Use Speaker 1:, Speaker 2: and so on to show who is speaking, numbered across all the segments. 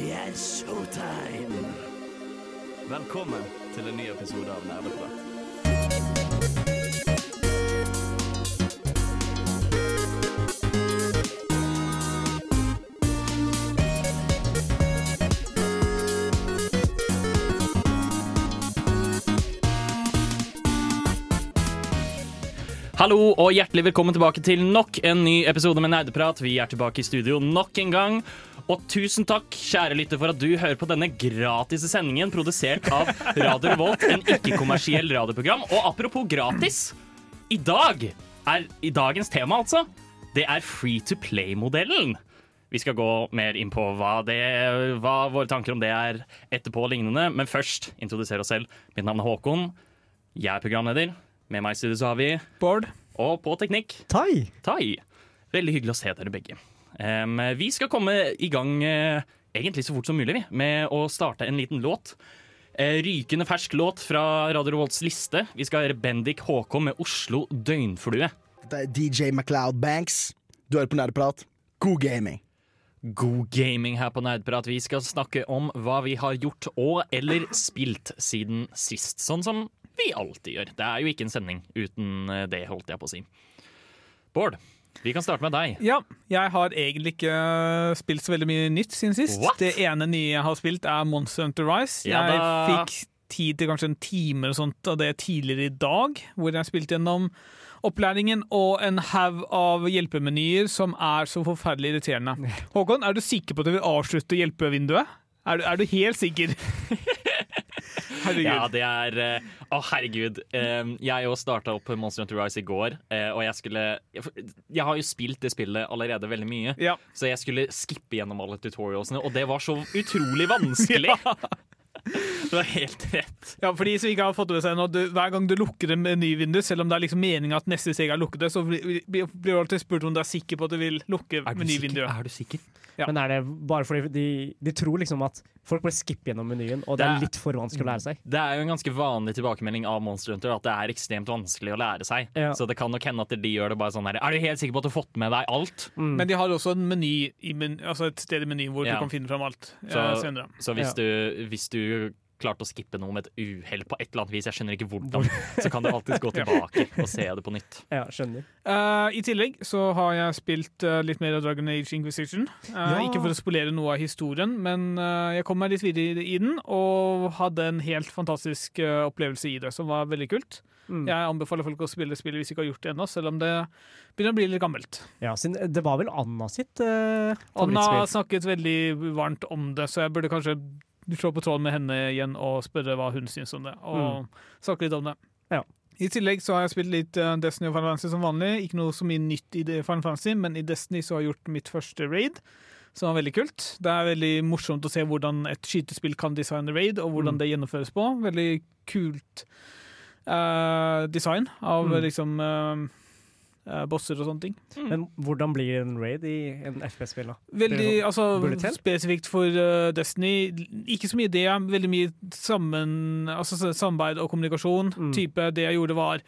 Speaker 1: Det er showtime!
Speaker 2: Velkommen til en ny episode av Nerdeprat. Hallo og hjertelig velkommen tilbake til nok en ny episode med Nerdeprat. Vi er tilbake i studio nok en gang. Og tusen takk, kjære lytter, for at du hører på denne gratis sendingen produsert av Radio Revolt, en ikke-kommersiell radioprogram. Og apropos gratis, i dag er i dagens tema, altså, det er free to play-modellen. Vi skal gå mer inn på hva, det, hva våre tanker om det er etterpå og lignende, men først introdusere oss selv. Mitt navn er Håkon. Jeg er programleder. Med meg i studio så har vi
Speaker 3: Bård.
Speaker 2: Og på teknikk
Speaker 3: Tai.
Speaker 2: Tai. Veldig hyggelig å se dere begge. Um, vi skal komme i gang uh, egentlig så fort som mulig vi, med å starte en liten låt. Uh, rykende fersk låt fra Radio Revolts liste. Vi skal høre Bendik HK med Oslo Døgnflue.
Speaker 4: Det er DJ MacLeod Banks. Du hører på nerdeprat. God gaming.
Speaker 2: God gaming her på Nerdprat. Vi skal snakke om hva vi har gjort og eller spilt siden sist. Sånn som vi alltid gjør. Det er jo ikke en sending uten eh, det, holdt jeg på å si. Bård, vi kan starte med deg.
Speaker 3: Ja, jeg har egentlig ikke øh, spilt så veldig mye nytt siden sist.
Speaker 2: What?
Speaker 3: Det ene nye jeg har spilt, er Monster Hunter Rise.
Speaker 2: Ja
Speaker 3: jeg fikk tid til kanskje en time eller sånt av det tidligere i dag, hvor jeg spilte gjennom opplæringen og en haug av hjelpemenyer som er så forferdelig irriterende. Håkon, er du sikker på at du vil avslutte hjelpevinduet? Er du, er du helt sikker? Herregud.
Speaker 2: Ja, det er eh, oh, herregud. Jeg òg starta opp Monster Hunter Rise i går, eh, og jeg skulle Jeg har jo spilt det spillet allerede veldig mye,
Speaker 3: Ja.
Speaker 2: så jeg skulle skippe gjennom alle tutorialsene, og det var så utrolig vanskelig! Du har helt rett.
Speaker 3: Ja, for de som ikke har fått det med seg nå, du, Hver gang du lukker en ny vindu, selv om det er liksom meningen at neste steg er lukket, så blir du alltid spurt om du er sikker på at du vil lukke menyvinduet.
Speaker 2: Er du sikker?
Speaker 3: Ja.
Speaker 5: Men er det bare fordi de, de tror liksom at folk bare skipper gjennom menyen, og det
Speaker 2: Det
Speaker 5: er litt for vanskelig å lære seg?
Speaker 2: Det er jo en ganske vanlig tilbakemelding av Monster Hunter at det er ekstremt vanskelig å lære seg.
Speaker 5: Ja.
Speaker 2: Så det kan nok hende at de gjør det bare sånn her Er du helt sikker på at du har fått med deg alt?
Speaker 5: Mm.
Speaker 3: Men de har også en meny, i men, altså et sted i menyen hvor
Speaker 2: Ja.
Speaker 3: du kan finne fram alt eh,
Speaker 2: Så-
Speaker 3: senere.
Speaker 2: Så hvis,
Speaker 5: Ja.
Speaker 2: du, hvis du klarte å skippe noe med et uhell på et eller annet vis, jeg skjønner ikke hvordan, så kan du alltids gå
Speaker 3: Ja.
Speaker 2: tilbake og se det på nytt.
Speaker 5: Ja, skjønner.
Speaker 3: Uh, I tillegg så har jeg spilt uh, litt mer av Dragon Age Inquisition. Uh,
Speaker 5: Ja.
Speaker 3: Ikke for å spolere noe av historien, men eh, jeg kom meg litt videre i den og hadde en helt fantastisk eh, opplevelse i det, som var veldig kult.
Speaker 5: Mm.
Speaker 3: Jeg anbefaler folk å spille spillet hvis de ikke har gjort det ennå, selv om det begynner å bli litt gammelt.
Speaker 5: Ja, det var vel Anna sitt uh,
Speaker 3: Anna har snakket veldig varmt om det, så jeg burde kanskje slå på tråden med henne igjen og spørre hva hun syns om det. Og snakke litt om det.
Speaker 5: Ja.
Speaker 3: I tillegg så har jeg spilt litt eh, Destiny og Final Fantasy som vanlig. Ikke noe så mye nytt i Final Fantasy, men i Destiny så har jeg gjort mitt første raid, som var veldig kult. Det er veldig morsomt å se hvordan et skytespill kan designe raid, og hvordan
Speaker 5: Mm.
Speaker 3: det gjennomføres på. Veldig kult uh, design av
Speaker 5: Mm.
Speaker 3: liksom eh, bosser og sånne ting.
Speaker 5: Men hvordan blir en raid i en FPS-spill, da?
Speaker 3: Veldig, altså? Spesifikt for uh, Destiny, ikke så mye det, veldig mye sammen, altså, samarbeid og kommunikasjon.
Speaker 5: Mm.
Speaker 3: Type Det jeg gjorde, var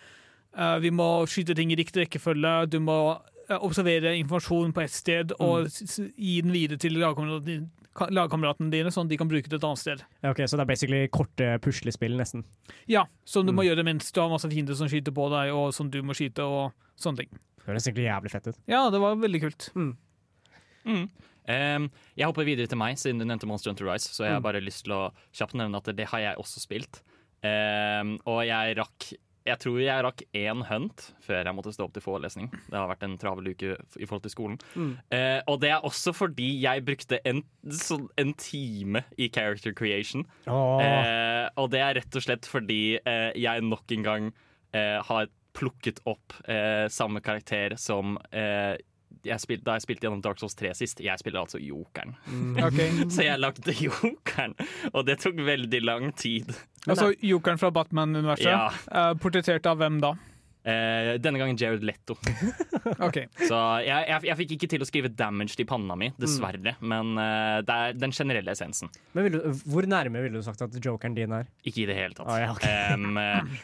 Speaker 3: uh, Vi må skyte ting i riktig rekkefølge. Du må uh, observere informasjon på ett sted og
Speaker 5: Mm.
Speaker 3: s- s- gi den videre til lagkameratene dine, lagkameratene dine, sånn at de kan bruke det et annet sted.
Speaker 5: Ja, ok, Så det er basically korte puslespill, nesten.
Speaker 3: Ja, Som du må
Speaker 5: Mm.
Speaker 3: gjøre mens du har masse fiender som skyter på deg, og som du må skyte, og sånne ting.
Speaker 5: Det høres egentlig jævlig fett ut.
Speaker 3: Ja, det var veldig kult.
Speaker 2: Mm. Em, jeg hopper videre til meg, siden du nevnte Monster Hunter Rise. Så jeg har
Speaker 5: Mm.
Speaker 2: bare lyst til å kjapt nevne at det har jeg også spilt. Um, og jeg rakk Jeg tror jeg rakk én hunt før jeg måtte stå opp til forelesning. Det har vært en travel uke i forhold til skolen.
Speaker 5: Mm.
Speaker 2: Uh, og det er også fordi jeg brukte en, sånn, en time i character creation.
Speaker 5: Oh.
Speaker 2: Uh, og det er rett og slett fordi uh, jeg nok en gang eh, har plukket opp eh, samme karakter som eh, jeg spil, da jeg spilte gjennom Dark Souls 3 sist. Jeg spiller altså jokeren.
Speaker 5: mm.
Speaker 3: okay.
Speaker 2: Så jeg lagde jokeren, og det tok veldig lang tid.
Speaker 3: Altså Jokeren fra Batman-universet.
Speaker 2: Ja.
Speaker 3: Uh, portrettert av hvem da?
Speaker 2: Eh, denne gangen Jared Letto.
Speaker 3: okay.
Speaker 2: Så jeg, jeg, jeg fikk ikke til å skrive 'damaged' i panna mi,
Speaker 5: Mm.
Speaker 2: dessverre. Men eh, det er den generelle essensen.
Speaker 5: Men du, hvor nærme ville du sagt at jokeren din er?
Speaker 2: Ikke i det hele tatt.
Speaker 5: Ah, ja,
Speaker 2: okay. um,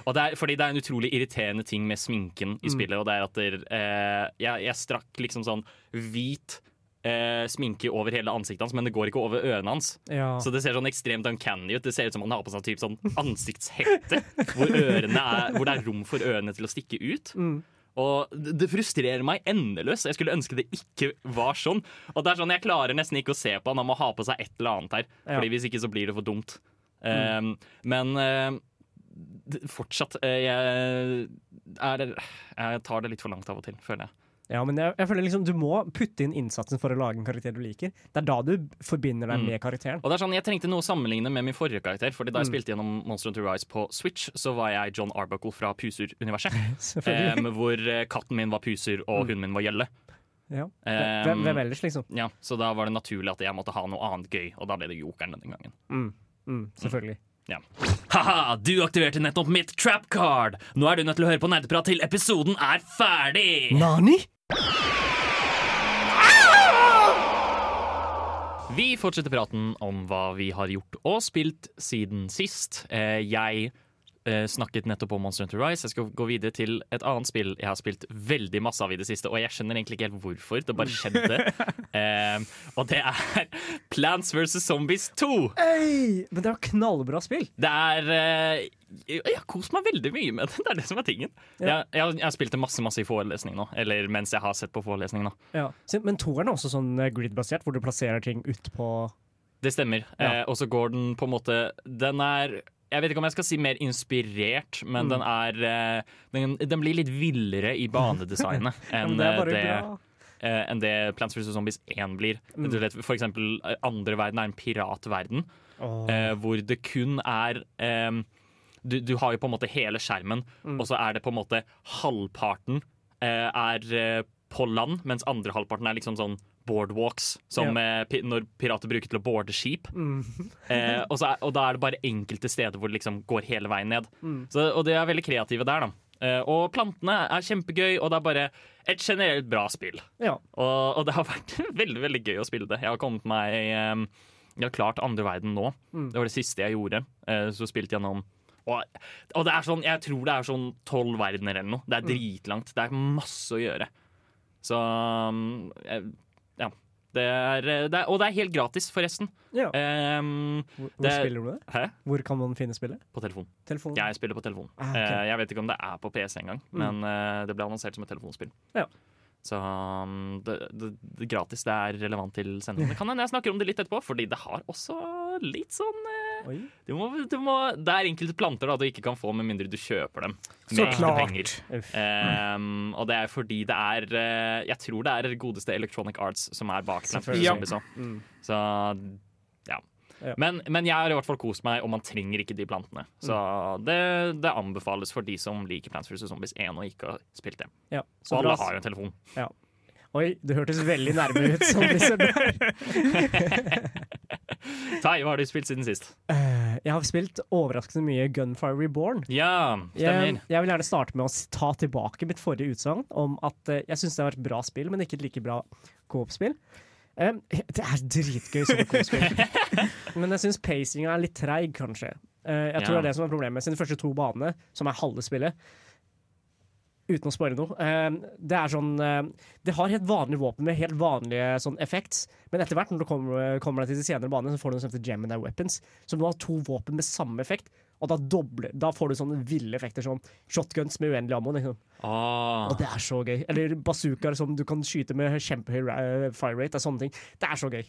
Speaker 2: og det er, fordi det er en utrolig irriterende ting med sminken i
Speaker 5: Mm.
Speaker 2: spillet, og det er at der, eh, jeg, jeg strakk liksom sånn hvit eh, sminke over hele ansiktet hans, men det går ikke over ørene hans.
Speaker 5: Ja.
Speaker 2: Så det ser sånn ekstremt uncanny ut. Det ser ut som han har på seg typ sånn ansiktshette, hvor, er, hvor det er rom for ørene til å stikke ut.
Speaker 5: Mm.
Speaker 2: Og det frustrerer meg endeløst. Jeg skulle ønske det ikke var sånn. Og det er sånn, Jeg klarer nesten ikke å se på han. Han må ha på seg et eller annet her.
Speaker 5: Ja.
Speaker 2: Fordi Hvis ikke så blir det for dumt. Um, men uh, fortsatt uh, jeg, er, jeg tar det litt for langt av og til, føler jeg.
Speaker 5: Ja, men jeg, jeg føler liksom Du må putte inn innsatsen for å lage en karakter du liker. Det er da du forbinder deg
Speaker 2: Mm.
Speaker 5: med karakteren.
Speaker 2: Og det er sånn, Jeg trengte noe å sammenligne med min forrige karakter. Fordi Da jeg
Speaker 5: Mm.
Speaker 2: spilte gjennom Monster Hunter Rise på Switch, så var jeg John Arbuckle fra Puser-universet. Um, hvor eh, katten min var Puser, og
Speaker 5: Mm.
Speaker 2: hunden min var gjelle.
Speaker 5: ja. Hvem, hvem ellers, liksom?
Speaker 2: Ja, så da var det naturlig at jeg måtte ha noe annet gøy, og da ble det jokeren denne gangen.
Speaker 5: Mm. Mm, selvfølgelig.
Speaker 2: Haha, du aktiverte nettopp mitt trap card! Nå er du nødt til å høre på nerdeprat til episoden er ferdig!
Speaker 5: Nani?
Speaker 2: Vi fortsetter praten om hva vi har gjort og spilt siden sist. Eh, jeg snakket nettopp om Monster Hunter Rise. Jeg skal gå videre til et annet spill jeg har spilt veldig masse av i det siste. Og jeg skjønner egentlig ikke helt hvorfor. Det bare skjedde. um, og det er Plants vs. Zombies 2.
Speaker 5: Hey, men det er jo knallbra spill!
Speaker 2: Det er uh, Jeg har kost meg veldig mye med det. Det er det som er tingen.
Speaker 5: Ja.
Speaker 2: Jeg, jeg, har- jeg har spilt det masse masse i forelesning nå. Eller mens jeg har sett på forelesning nå.
Speaker 5: Ja. Men toeren er også sånn eh, grid-basert, hvor du plasserer ting utpå
Speaker 2: Det stemmer.
Speaker 5: Ja.
Speaker 2: Eh, og så går den på en måte Den er jeg vet ikke om jeg skal si mer inspirert, men
Speaker 5: Mm.
Speaker 2: den er eh, den, den blir litt villere i banedesignet enn
Speaker 5: det
Speaker 2: eh, det, eh, enn det Plants vs. Zombies 1 blir.
Speaker 5: Mm.
Speaker 2: For eksempel andre verden er en piratverden, eh, hvor det kun er um, du, du har jo på en måte hele skjermen,
Speaker 5: Mm.
Speaker 2: og så er det på en måte halvparten er på land, mens andre halvparten er liksom sånn boardwalks, som eh, når pirater bruker til å boarde skip.
Speaker 5: Mm.
Speaker 2: Eh, og, så er, og da er det bare enkelte steder hvor det liksom går hele veien ned.
Speaker 5: Mm.
Speaker 2: Så, og de er veldig kreative der, da. Eh, og plantene er kjempegøy, og det er bare et generelt bra spill.
Speaker 5: Ja.
Speaker 2: Og, og det har vært veldig veldig gøy å spille det. Jeg har kommet meg eh, Jeg har klart andre verden nå.
Speaker 5: Mm.
Speaker 2: Det var det siste jeg gjorde. Eh, så spilte jeg gjennom og, og det er sånn, jeg tror det er sånn tolv verdener eller noe. Det er
Speaker 5: Mm.
Speaker 2: dritlangt. Det er masse å gjøre. Så um, eh, ja. Det er, det er, og det er helt gratis, forresten.
Speaker 5: ja.
Speaker 2: Um,
Speaker 5: Hvor, hvor
Speaker 2: det-
Speaker 5: spiller du det?
Speaker 2: hæ?
Speaker 5: Hvor kan man finne spillet?
Speaker 2: På telefon.
Speaker 5: Telefon?
Speaker 2: Jeg spiller på telefon.
Speaker 5: Ah, okay.
Speaker 2: Eh, jeg vet ikke om det er på PC engang,
Speaker 5: Mm.
Speaker 2: men uh, det ble annonsert som et telefonspill.
Speaker 5: Ja.
Speaker 2: Så um, det, gratis, det er relevant til sendingen. Det kan hende jeg snakker om det litt etterpå, fordi det har også litt sånn eh,
Speaker 5: Oi.
Speaker 2: Du må, du må, Det er enkelte planter da du ikke kan få med mindre du kjøper dem.
Speaker 3: Så klart.
Speaker 2: Um, og det er fordi det er eh, Jeg tror det er godeste Electronic Arts som er bak den. Ja.
Speaker 5: Mm.
Speaker 2: Så ja.
Speaker 5: Ja.
Speaker 2: Men, men jeg har i hvert fall kost meg, og man trenger ikke de plantene. Så
Speaker 5: Mm.
Speaker 2: det, det anbefales for de som liker Plants vs. Zombies 1 og ikke har spilt det.
Speaker 5: Ja.
Speaker 2: Så
Speaker 5: Så
Speaker 2: alle
Speaker 5: bra.
Speaker 2: har jo en telefon.
Speaker 5: Oi, det hørtes veldig nærme ut. Som disse der.
Speaker 2: Tai, hva har du spilt siden sist?
Speaker 5: Uh, Jeg har spilt overraskende mye Gunfire Reborn.
Speaker 2: Ja, stemmer.
Speaker 5: jeg vil gjerne starte med å ta tilbake mitt forrige utsagn om at uh, jeg syns det har vært bra spill, men ikke et like bra coop-spill. Um, det er dritgøy som coop-spill, men jeg syns pacinga er litt treig, kanskje. Uh, jeg tror
Speaker 2: Ja.
Speaker 5: det er det som er problemet. Siden de første to banene, som er halve spillet, uten å spoile noe eh, Det er sånn eh, Det har helt vanlige våpen med helt vanlige sånn effects, men etter hvert når du kommer, kommer deg til de senere banene, så får du noe som heter Gemini Weapons. som du har to våpen med samme effekt, og da, doble, da får du sånne ville effekter som shotguns med uendelig ammo. Liksom.
Speaker 2: Ah,
Speaker 5: Og det er så gøy. Eller bazookaer som du kan skyte med kjempehøy fire rate. og sånne ting. Det er så gøy.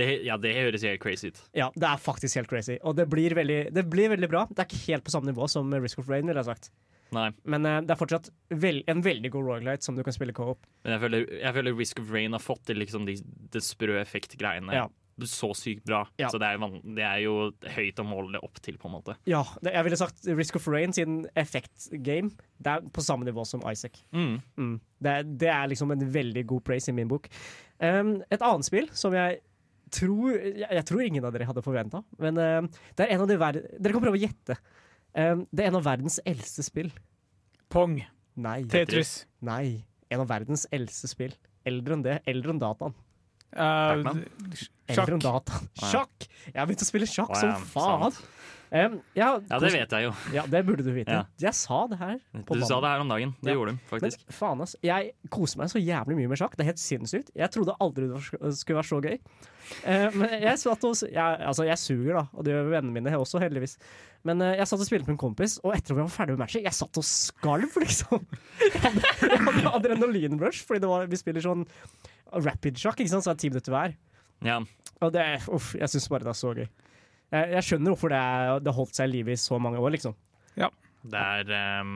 Speaker 2: det, ja, det høres helt crazy ut.
Speaker 5: Ja, det er faktisk helt crazy. Og det blir veldig, det blir veldig bra. Det er ikke helt på samme nivå som Risk of Rain, ville jeg sagt.
Speaker 2: Nei,
Speaker 5: Men eh, det er fortsatt vel, en veldig god Royalight som du kan spille co-op.
Speaker 2: men jeg føler, jeg føler Risk of Rain har fått til liksom de, de sprø effekt-greiene
Speaker 5: Ja.
Speaker 2: så sykt bra.
Speaker 5: Ja.
Speaker 2: Så det er, det er jo høyt å måle det opp til, på en måte.
Speaker 5: Ja, det, jeg ville sagt Risk of Rain sin effekt-game. Det er på samme nivå som Isaac.
Speaker 2: Mm.
Speaker 5: Mm. Det, det er liksom en veldig god praise i min bok. Um, et annet spill som jeg tror Jeg, jeg tror ingen av dere hadde forventa, men uh, det er en av de verre Dere kan prøve å gjette. Um, det er en av verdens eldste spill.
Speaker 3: Pong.
Speaker 5: Nei.
Speaker 3: Tetris.
Speaker 5: Nei. En av verdens eldste spill. Eldre enn det. Eldre enn dataen.
Speaker 3: Uh,
Speaker 2: Pac-Man?
Speaker 5: Eldre enn
Speaker 3: sjakk.
Speaker 5: dataen. Sjakk! Jeg har begynt å spille sjakk
Speaker 2: Å,
Speaker 5: som faen.
Speaker 2: sant.
Speaker 5: Um, ja,
Speaker 2: Ja, det vet jeg jo.
Speaker 5: Ja, det burde du vite.
Speaker 2: Ja.
Speaker 5: Jeg sa det her. på
Speaker 2: Du sa det her om dagen. Det
Speaker 5: Ja.
Speaker 2: gjorde du faktisk.
Speaker 5: Men faen, ass. Jeg koser meg så jævlig mye med sjakk. Det er helt sinnssykt. Jeg trodde aldri det skulle være så gøy. Uh, men jeg satt og jeg, Altså, jeg suger, da. Og det gjør vennene mine også, heldigvis. Men uh, jeg satt og spilte med en kompis, og etter at vi var ferdig med matchen, jeg satt og skalv, liksom. Jeg hadde, jeg hadde adrenalinrush, fordi det var, vi spiller sånn rapid-sjakk, ikke sant, så er det ti minutter hver.
Speaker 2: Ja.
Speaker 5: Og det, uff, jeg syns bare det er så gøy. Jeg, jeg skjønner hvorfor det, er, det holdt seg i live i så mange år, liksom.
Speaker 2: Det er um,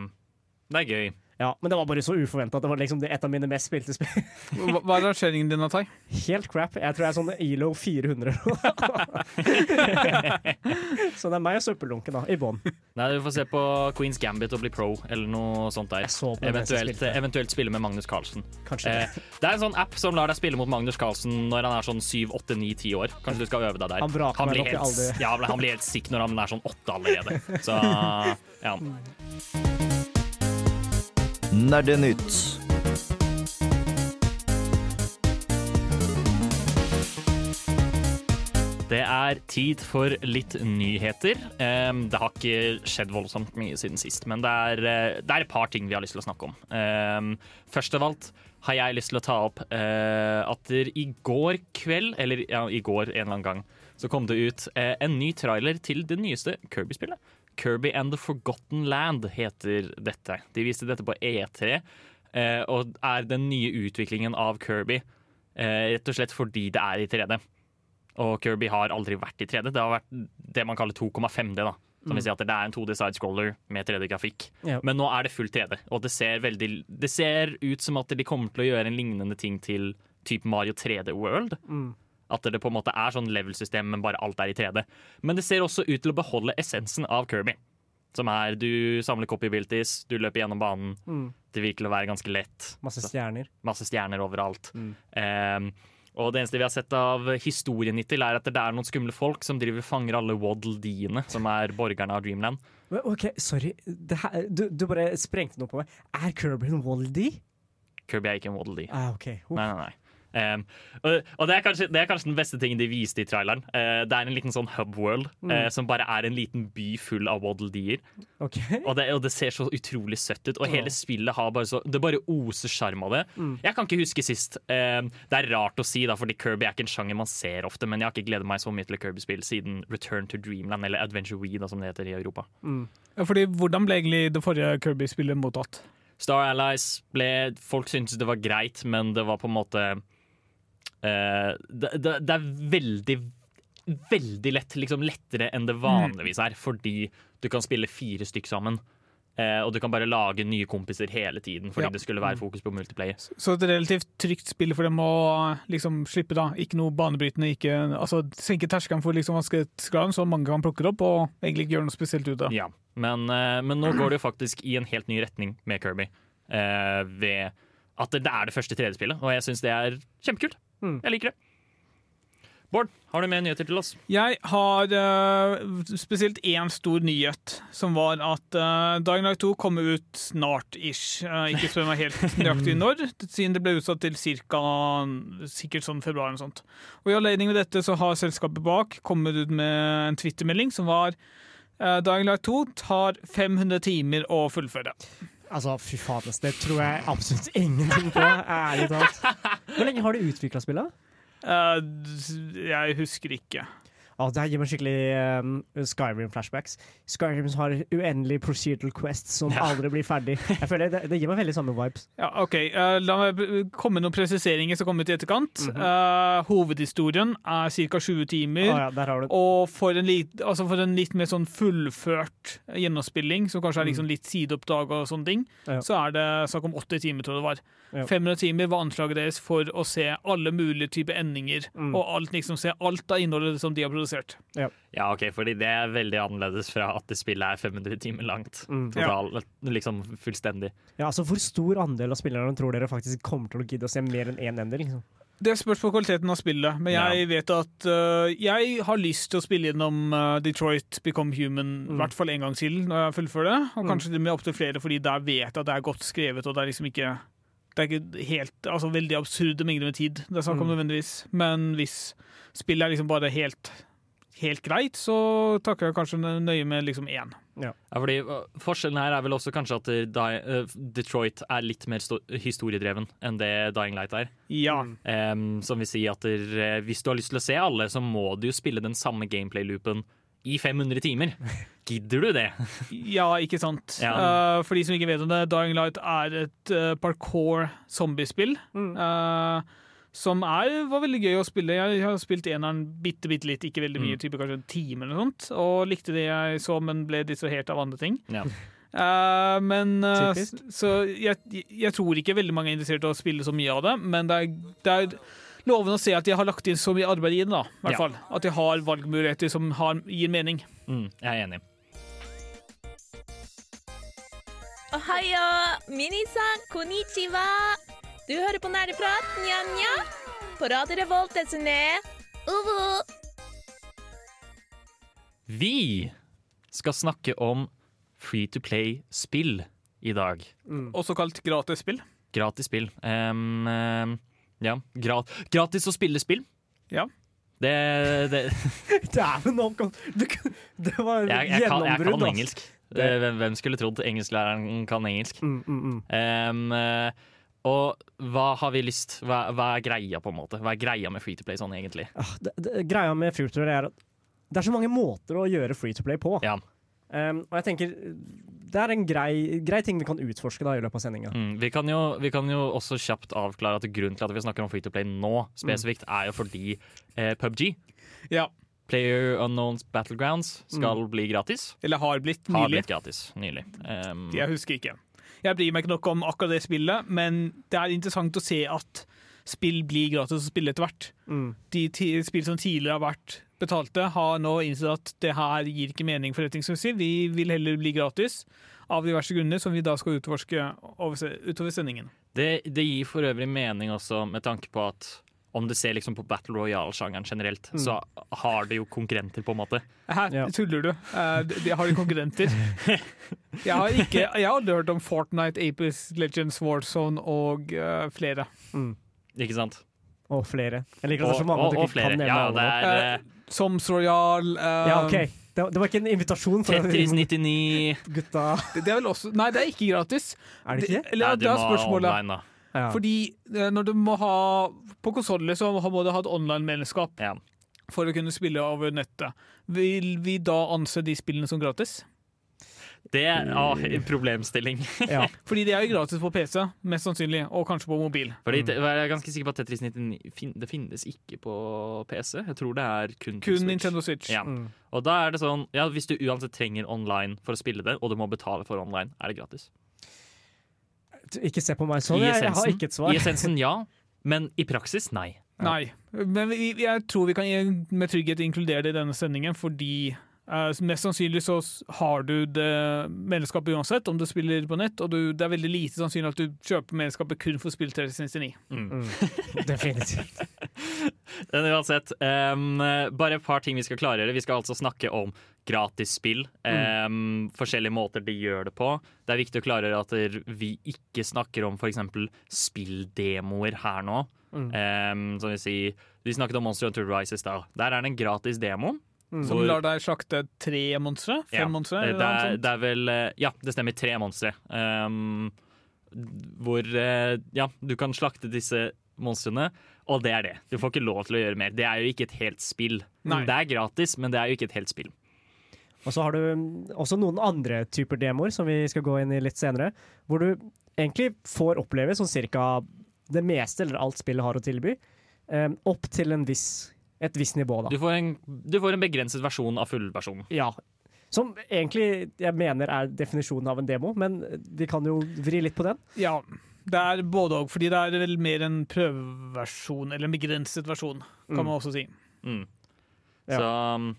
Speaker 2: Det er gøy.
Speaker 5: Ja, Men det var bare så uforventa at det var liksom det et av mine mest spilte spill.
Speaker 3: Hva hva er rangeringen din, Atai?
Speaker 5: Helt crap. Jeg tror jeg er sånn ELO 400. så det er meg og søppeldunken da, i bånn.
Speaker 2: Nei, Du får se på Queens Gambit og bli pro, eller noe sånt der.
Speaker 5: Det
Speaker 2: Eventuelt, eventuelt spille med Magnus Carlsen.
Speaker 5: Kanskje
Speaker 2: Eh,
Speaker 5: det.
Speaker 2: det er en sånn app som lar deg spille mot Magnus Carlsen når han er sånn 7, 8, 9, 10 år. Kanskje du skal øve deg der.
Speaker 5: Han han,
Speaker 2: blir helt, ja, han blir helt sikk når han er sånn 8 allerede. Så ja.
Speaker 1: Nerdenytt.
Speaker 2: Det er tid for litt nyheter. Det har ikke skjedd voldsomt mye siden sist, men det er, eh, det er et par ting vi har lyst til å snakke om. Først av alt har jeg lyst til å ta opp eh, at i går kveld, eller ja, i går en eller annen gang, så kom det ut eh, en ny trailer til det nyeste Kirby-spillet. Kirby and the Forgotten Land heter dette. De viste dette på E3, eh, og er den nye utviklingen av Kirby. Eh, rett og slett fordi det er i 3D. Og Kirby har aldri vært i 3D. Det har vært det man kaller 2,5D. da Som vil si at Det er en 2D sidescroller med 3D-grafikk.
Speaker 5: Ja.
Speaker 2: Men nå er det full 3D, og det ser, veldig, det ser ut som at de kommer til å gjøre en lignende ting til type Mario 3D World.
Speaker 5: Mm.
Speaker 2: At det på en måte er sånn level-system, men bare alt er i 3D. Men det ser også ut til å beholde essensen av Kirby. Som er du samler copy abilities, du løper gjennom banen.
Speaker 5: Mm.
Speaker 2: Det virker å være ganske lett.
Speaker 5: Masse stjerner.
Speaker 2: Masse stjerner overalt.
Speaker 5: Mm.
Speaker 2: Ehm, og det eneste vi har sett av historien hittil, er at det er noen skumle folk som driver fanger alle Waddle-Deene, som er borgerne av Dreamland.
Speaker 5: OK, sorry. Det her, du, du bare sprengte noe på meg. Er Kirby en Waddle-dee?
Speaker 2: Kirby er ikke en Waddle-Dee.
Speaker 5: Ah, OK. Uff.
Speaker 2: Nei, nei, nei. Ehm, og og det, er kanskje, det er kanskje den beste tingen de viste i traileren. Uh, det er en liten sånn hub world, uh, som bare er en liten by full av Waddle-Deer.
Speaker 5: Okay.
Speaker 2: Og det, og det ser så utrolig søtt ut, og hele spillet har bare så Det bare oser sjarm av det. Jeg kan ikke huske sist. Uh, det er rart å si, da, fordi Kirby er ikke en sjanger man ser ofte, men jeg har ikke gledet meg så mye til et Kirby-spill siden Return to Dreamland, eller Adventure Wii, da, som det heter i Europa.
Speaker 3: Ja, fordi Hvordan ble egentlig det forrige Kirby-spillet mottatt?
Speaker 2: Star Allies ble Folk syntes det var greit, men det var på en måte det, det, det er veldig Veldig lett, liksom lettere enn det vanligvis er, fordi du kan spille fire stykk sammen. Eh, og du kan bare lage nye kompiser hele tiden, fordi
Speaker 3: Ja.
Speaker 2: det skulle være fokus på multiplayer.
Speaker 3: Så et relativt trygt spill for dem å liksom slippe, da. Ikke noe banebrytende. Ikke, altså Senke terskelen for liksom vanskelighetsgraden, så mange kan plukke det opp og egentlig ikke gjøre noe spesielt ut av det.
Speaker 2: Ja. Men, eh, men nå går det jo faktisk i en helt ny retning med Kirby. Eh, ved at det er det første 3D-spillet, og jeg syns det er kjempekult.
Speaker 5: Mm.
Speaker 2: Jeg liker det. Bård, har du mer nyheter til oss?
Speaker 3: Jeg har uh, spesielt én stor nyhet, som var at uh, Dying Light 2 kommer ut snart-ish. Uh, ikke spør meg helt nøyaktig når, siden det ble utsatt til cirka, sikkert sånn februar. eller sånt. Og I anledning med dette så har selskapet bak kommet ut med en Twitter-melding som var uh, Dying Light 2 tar 500 timer å fullføre.
Speaker 5: Altså, fy fader, det tror jeg absolutt ingenting på. Ærlig talt. Hvor lenge har du utvikla spillet?
Speaker 3: Uh, jeg husker ikke.
Speaker 5: Oh, det her gir meg skikkelig um, Skyrim-flashbacks. Skyrim har uendelig procedural quests som
Speaker 2: Ja.
Speaker 5: aldri blir ferdig. Jeg føler det, det gir meg veldig samme vibes.
Speaker 3: Ja, ok. Uh, la meg komme med noen presiseringer som kommer til etterkant. Eh, hovedhistorien er ca. 20 timer.
Speaker 5: Oh, ja, der har du.
Speaker 3: Og for en, litt, altså for en litt mer sånn fullført gjennomspilling, som kanskje er liksom litt sideoppdrag og sånne ting,
Speaker 5: Ja.
Speaker 3: så er det snakk om 80 timer, tror jeg det var.
Speaker 5: Ja.
Speaker 3: 500 timer var anslaget deres for å se alle mulige typer endinger,
Speaker 5: Mm.
Speaker 3: og alt, liksom, se alt av innholdet som de har produsert.
Speaker 2: Ja, ok, fordi det er veldig annerledes fra at det spillet er 500 timer langt.
Speaker 5: Mm.
Speaker 2: Total, liksom fullstendig.
Speaker 5: Ja, altså Hvor stor andel av spillerne tror dere faktisk kommer til å gidde å se mer enn én ender? liksom?
Speaker 3: Det spørs på kvaliteten av spillet, men jeg vet at uh, jeg har lyst til å spille gjennom uh, Detroit Become Human i
Speaker 5: Mm.
Speaker 3: hvert fall en gang til når jeg fullfører det, og
Speaker 5: Mm.
Speaker 3: kanskje det med opptil flere, fordi der vet jeg at det er godt skrevet, og det er liksom ikke det er ikke helt, altså veldig absurde mengder med tid det er snakk om
Speaker 5: Mm.
Speaker 3: nødvendigvis, men hvis spillet er liksom bare helt helt greit, så takker jeg kanskje nøye med liksom én.
Speaker 2: Ja, fordi uh, Forskjellen her er vel også kanskje at Di uh, Detroit er litt mer sto- historiedreven enn det Dying Light er.
Speaker 3: Ja.
Speaker 2: Um, som vil si at der, eh, hvis du har lyst til å se alle, så må du jo spille den samme gameplay-loopen i 500 timer. Gidder du det?
Speaker 3: ja, ikke sant.
Speaker 2: Ja.
Speaker 3: Uh, for de som ikke vet om det, Dying Light er et uh, parkour zombiespill. eh, som er, var veldig gøy å spille. Jeg har spilt eneren bitte, bitte litt, ikke veldig mye,
Speaker 2: Mm.
Speaker 3: type kanskje en time eller noe sånt. Og likte det jeg så, men ble distrahert av andre ting.
Speaker 2: Ja.
Speaker 3: Uh, men uh, Så jeg, jeg tror ikke veldig mange er interessert i å spille så mye av det, men det er, det er lovende å se at de har lagt inn så mye arbeid i den. da, i hvert
Speaker 2: Ja.
Speaker 3: fall. At de har valgmuligheter som har, gir mening.
Speaker 2: Mm, jeg er enig.
Speaker 6: Ohayo, minisan, konnichiwa. Du hører på Nerdeprat, nja-nja. På Radio Revolt, SNE. ne. Uvu.
Speaker 2: Vi skal snakke om free to play-spill i dag.
Speaker 3: Også kalt gratis spill.
Speaker 2: Gratis spill. Um, em, ja, gra gratis å spille spill.
Speaker 3: Ja.
Speaker 2: Det, det
Speaker 5: Dæven, det, det var
Speaker 2: jeg, jeg, kan, jeg kan engelsk. Eh, Hvem, hvem skulle trodd engelsklæreren kan engelsk?
Speaker 5: Mm, mm, mm.
Speaker 2: Eh, og hva har vi lyst hva, hva er greia, på en måte? Hva er greia med free to play sånn, egentlig?
Speaker 5: Ah, det, det, greia med free to play er at det er så mange måter å gjøre free to play på.
Speaker 2: Ja.
Speaker 5: Um, og jeg tenker det er en grei, grei ting vi kan utforske da i løpet av sendinga.
Speaker 2: Mm, vi, vi kan jo også kjapt avklare at grunnen til at vi snakker om free to play nå, spesifikt, er jo fordi eh, PubG,
Speaker 3: Ja.
Speaker 2: Player Unknowns Battlegrounds, skal bli gratis.
Speaker 3: Eller har blitt
Speaker 2: Har blitt gratis nylig. Em,
Speaker 3: Jeg husker ikke. Jeg bryr meg ikke nok om akkurat det spillet, men det er interessant å se at spill blir gratis å spille etter hvert.
Speaker 5: Mm.
Speaker 3: De spill som tidligere har vært betalte, har nå innsett at det her gir ikke mening forretningsmessig. Vi vil heller bli gratis, av diverse grunner, som vi da skal utforske utover sendingen.
Speaker 2: Det, det gir for øvrig mening også med tanke på at om du ser liksom på Battle Royale-sjangeren generelt, så har det jo konkurrenter, på en måte.
Speaker 3: Hæ,
Speaker 5: Ja.
Speaker 3: tuller du. Uh, de- De har jo konkurrenter. Jeg har, ikke, jeg har aldri hørt om Fortnite, Apis, Legends, Warzone og uh, flere.
Speaker 2: Ikke sant?
Speaker 5: Og flere. Jeg liker at det er så mange
Speaker 2: og,
Speaker 5: og, du
Speaker 2: og
Speaker 5: ikke
Speaker 2: flere.
Speaker 5: kan nevne
Speaker 2: Ja, det er eh,
Speaker 3: Soms Royal eh,
Speaker 5: Ja, OK. Det, det var ikke en invitasjon for
Speaker 2: Tetris 99
Speaker 5: gutta.
Speaker 3: det, det er vel også Nei, det er ikke gratis.
Speaker 5: Er det ikke?
Speaker 3: Eller,
Speaker 2: Nei,
Speaker 3: det er spørsmålet.
Speaker 2: online, da.
Speaker 5: Ja.
Speaker 3: Fordi eh, når du må ha På konsoller så må du ha et online-medlemskap
Speaker 2: Ja.
Speaker 3: for å kunne spille over nettet. Vil vi da anse de spillene som gratis?
Speaker 2: Det er ah, en problemstilling.
Speaker 5: ja.
Speaker 3: Fordi det er jo gratis på PC, mest sannsynlig, og kanskje på mobil.
Speaker 2: Fordi Jeg er ganske sikker på at Tetris 99 det finnes ikke på PC. Jeg tror det er kun,
Speaker 3: Kun
Speaker 2: Switch.
Speaker 3: Nintendo Switch.
Speaker 2: Ja.
Speaker 5: Mm.
Speaker 2: Og da er det sånn Ja, hvis du uansett trenger online for å spille det, og du må betale for online, er det gratis.
Speaker 5: Ikke se på meg sånn. Jeg, jeg har ikke et svar.
Speaker 2: I essensen ja, men i praksis nei.
Speaker 3: Nei. Men jeg tror vi kan med trygghet inkludere det i denne sendingen, fordi mest sannsynlig så har du det medlemskapet uansett, om du spiller på nett, og du, det er veldig lite sannsynlig at du kjøper medlemskapet kun for å spille 369.
Speaker 5: Mm. Definitivt.
Speaker 2: Men uansett, um, bare et par ting vi skal klargjøre. Vi skal altså snakke om gratisspill. Um, forskjellige måter de gjør det på. Det er viktig å klargjøre at vi ikke snakker om f.eks. spilldemoer her nå. Um, som vi sier, Vi snakket om Monster Hunter Rises da. Der er det en gratis demo.
Speaker 3: Som lar deg slakte tre monstre? Fem
Speaker 2: Ja,
Speaker 3: monstre?
Speaker 2: det, det, er, det er vel eh, Ja, det stemmer. Tre monstre. Um, hvor eh, Ja, du kan slakte disse monstrene, og det er det. Du får ikke lov til å gjøre mer. Det er jo ikke et helt spill.
Speaker 3: Nei.
Speaker 2: Det er gratis, men det er jo ikke et helt spill.
Speaker 5: Og så har du mm, også noen andre typer demoer som vi skal gå inn i litt senere, hvor du egentlig får oppleve sånn cirka det meste eller alt spillet har å tilby, um, opp til en viss, et visst nivå, da.
Speaker 2: Du får en, du får en begrenset versjon av fullversjonen.
Speaker 5: Ja. Som egentlig jeg mener er definisjonen av en demo, men vi kan jo vri litt på den.
Speaker 3: Ja, det er både òg, fordi det er vel mer en prøveversjon, eller en begrenset versjon, kan
Speaker 5: Mm.
Speaker 3: man også si.
Speaker 2: Mm.
Speaker 5: Ja.
Speaker 2: Så um,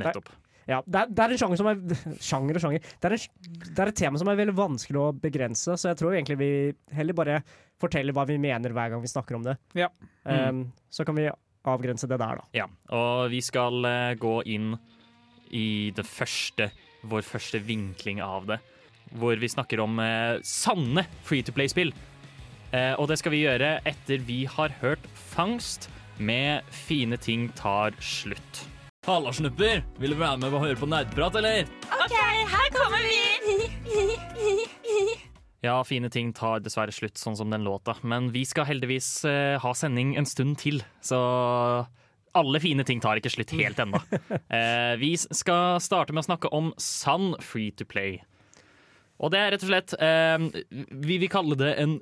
Speaker 2: nettopp.
Speaker 5: Ja, det er, det er en sjanger som er Sjanger og sjanger. Det er, en, det er et tema som er veldig vanskelig å begrense, så jeg tror egentlig vi heller bare forteller hva vi mener hver gang vi snakker om det.
Speaker 3: Ja.
Speaker 5: Um, så kan vi avgrense det der, da.
Speaker 2: Ja. Og vi skal eh, gå inn i det første, vår første vinkling av det. Hvor vi snakker om eh, sanne free to play-spill. Eh, og det skal vi gjøre etter vi har hørt Fangst med Fine ting tar slutt. Halla, snupper! Vil du være med og høre på nerdprat, eller?
Speaker 6: OK, her kommer vi!
Speaker 2: Ja, fine ting tar dessverre slutt, sånn som den låta. Men vi skal heldigvis eh, ha sending en stund til, så alle fine ting tar ikke slutt helt ennå. Eh, vi skal starte med å snakke om sann free to play. Og det er rett og slett eh, Vi vil kalle det en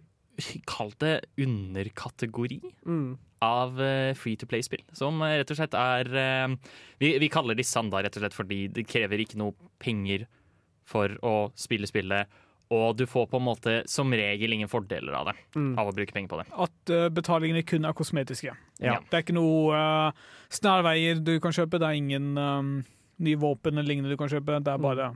Speaker 2: Kall det underkategori
Speaker 5: Mm.
Speaker 2: av eh, free to play-spill. Som rett og slett er eh, vi, vi kaller de sanda rett og slett fordi det krever ikke noe penger for å spille spillet. Og du får på en måte som regel ingen fordeler av det,
Speaker 5: Mm.
Speaker 2: av å bruke penger på det.
Speaker 3: At uh, betalingene kun er kosmetiske.
Speaker 5: Ja.
Speaker 3: Det er ikke noe uh, snarveier du kan kjøpe, det er ingen um, nye våpen eller lignende du kan kjøpe. Det er bare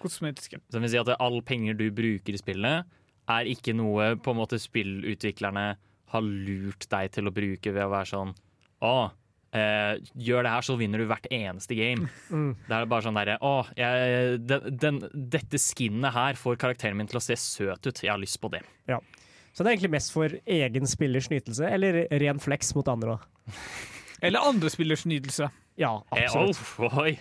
Speaker 3: kosmetiske.
Speaker 2: Så det vil si at all penger du bruker i spillet, er ikke noe på en måte spillutviklerne har lurt deg til å bruke ved å være sånn Å, eh, gjør det her, så vinner du hvert eneste game.
Speaker 5: Mm.
Speaker 2: Det er bare sånn derre Å, jeg, den, den, dette skinnet her får karakteren min til å se søt ut. Jeg har lyst på det.
Speaker 5: Så det er egentlig mest for egen spillers nytelse, eller ren flex mot andre òg.
Speaker 3: Eller andre spillers nytelse.
Speaker 5: Ja,
Speaker 2: Eh,
Speaker 5: absolutt.
Speaker 2: oh, oi,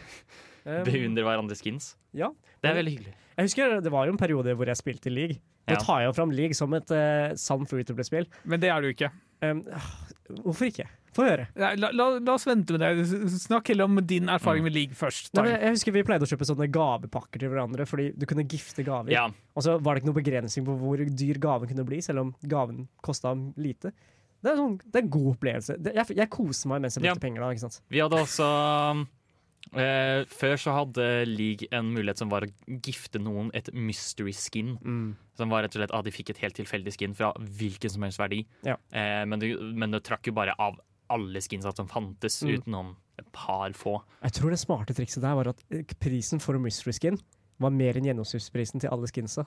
Speaker 5: Um,
Speaker 2: Beundrer hverandre skins.
Speaker 5: ja.
Speaker 2: Det er veldig hyggelig.
Speaker 5: Jeg husker Det var jo en periode hvor jeg spilte League. Nå
Speaker 2: Ja.
Speaker 5: tar jeg jo fram League som et uh, sant free to play-spill.
Speaker 3: Men det er du ikke.
Speaker 5: Um, hvorfor ikke? Få høre.
Speaker 3: La, la, la oss vente med det. Snakk heller om din erfaring med league først.
Speaker 5: Nei, jeg husker Vi pleide å kjøpe sånne gavepakker til hverandre, fordi du kunne gifte gaver.
Speaker 2: Ja,
Speaker 5: Og så var det ikke noe begrensning på hvor dyr gaven kunne bli, selv om gaven kosta lite. Det er, sånn, det er en god opplevelse. Det, jeg, jeg koser meg mens jeg
Speaker 2: Ja.
Speaker 5: brukte penger. da, ikke sant?
Speaker 2: Vi hadde også eh, Før så hadde League en mulighet som var å gifte noen et mystery skin. Som var rett og slett at de fikk et helt tilfeldig skin fra hvilken som helst verdi.
Speaker 5: Ja.
Speaker 2: Eh, men, det, men trakk jo bare av alle skinsa som fantes,
Speaker 5: Mm.
Speaker 2: utenom et par få.
Speaker 5: Jeg tror det smarte trikset der var at eh, prisen for mystery skin var mer enn gjennomsnittsprisen til alle skinsa.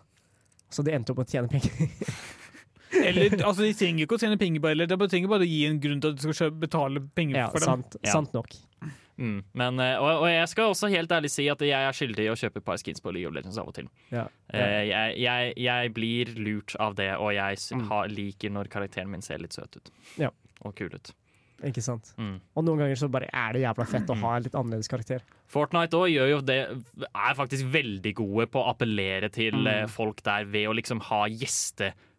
Speaker 5: Så de endte opp med å tjene penger.
Speaker 3: Eller, altså, de trenger ikke å tjene penger på det, de trenger bare å gi en grunn til at du skal betale penger
Speaker 5: ja,
Speaker 3: for dem.
Speaker 5: sant,
Speaker 2: Ja.
Speaker 5: sant nok.
Speaker 2: Mm. Men, eh, og, og jeg skal også helt ærlig si at jeg er skyldig i å kjøpe et par skins på League of Legends av og til.
Speaker 5: Ja.
Speaker 2: Eh, jeg, jeg, jeg blir lurt av det, og jeg
Speaker 5: Mm.
Speaker 2: har, liker når karakteren min ser litt søt ut.
Speaker 5: Ja.
Speaker 2: Og kul ut.
Speaker 5: Ikke sant?
Speaker 2: Mm.
Speaker 5: Og noen ganger så bare er det jævla fett å ha en litt annerledes karakter.
Speaker 2: Fortnite òg gjør jo det er faktisk veldig gode på å appellere til
Speaker 5: Mm.
Speaker 2: eh, folk der ved å liksom ha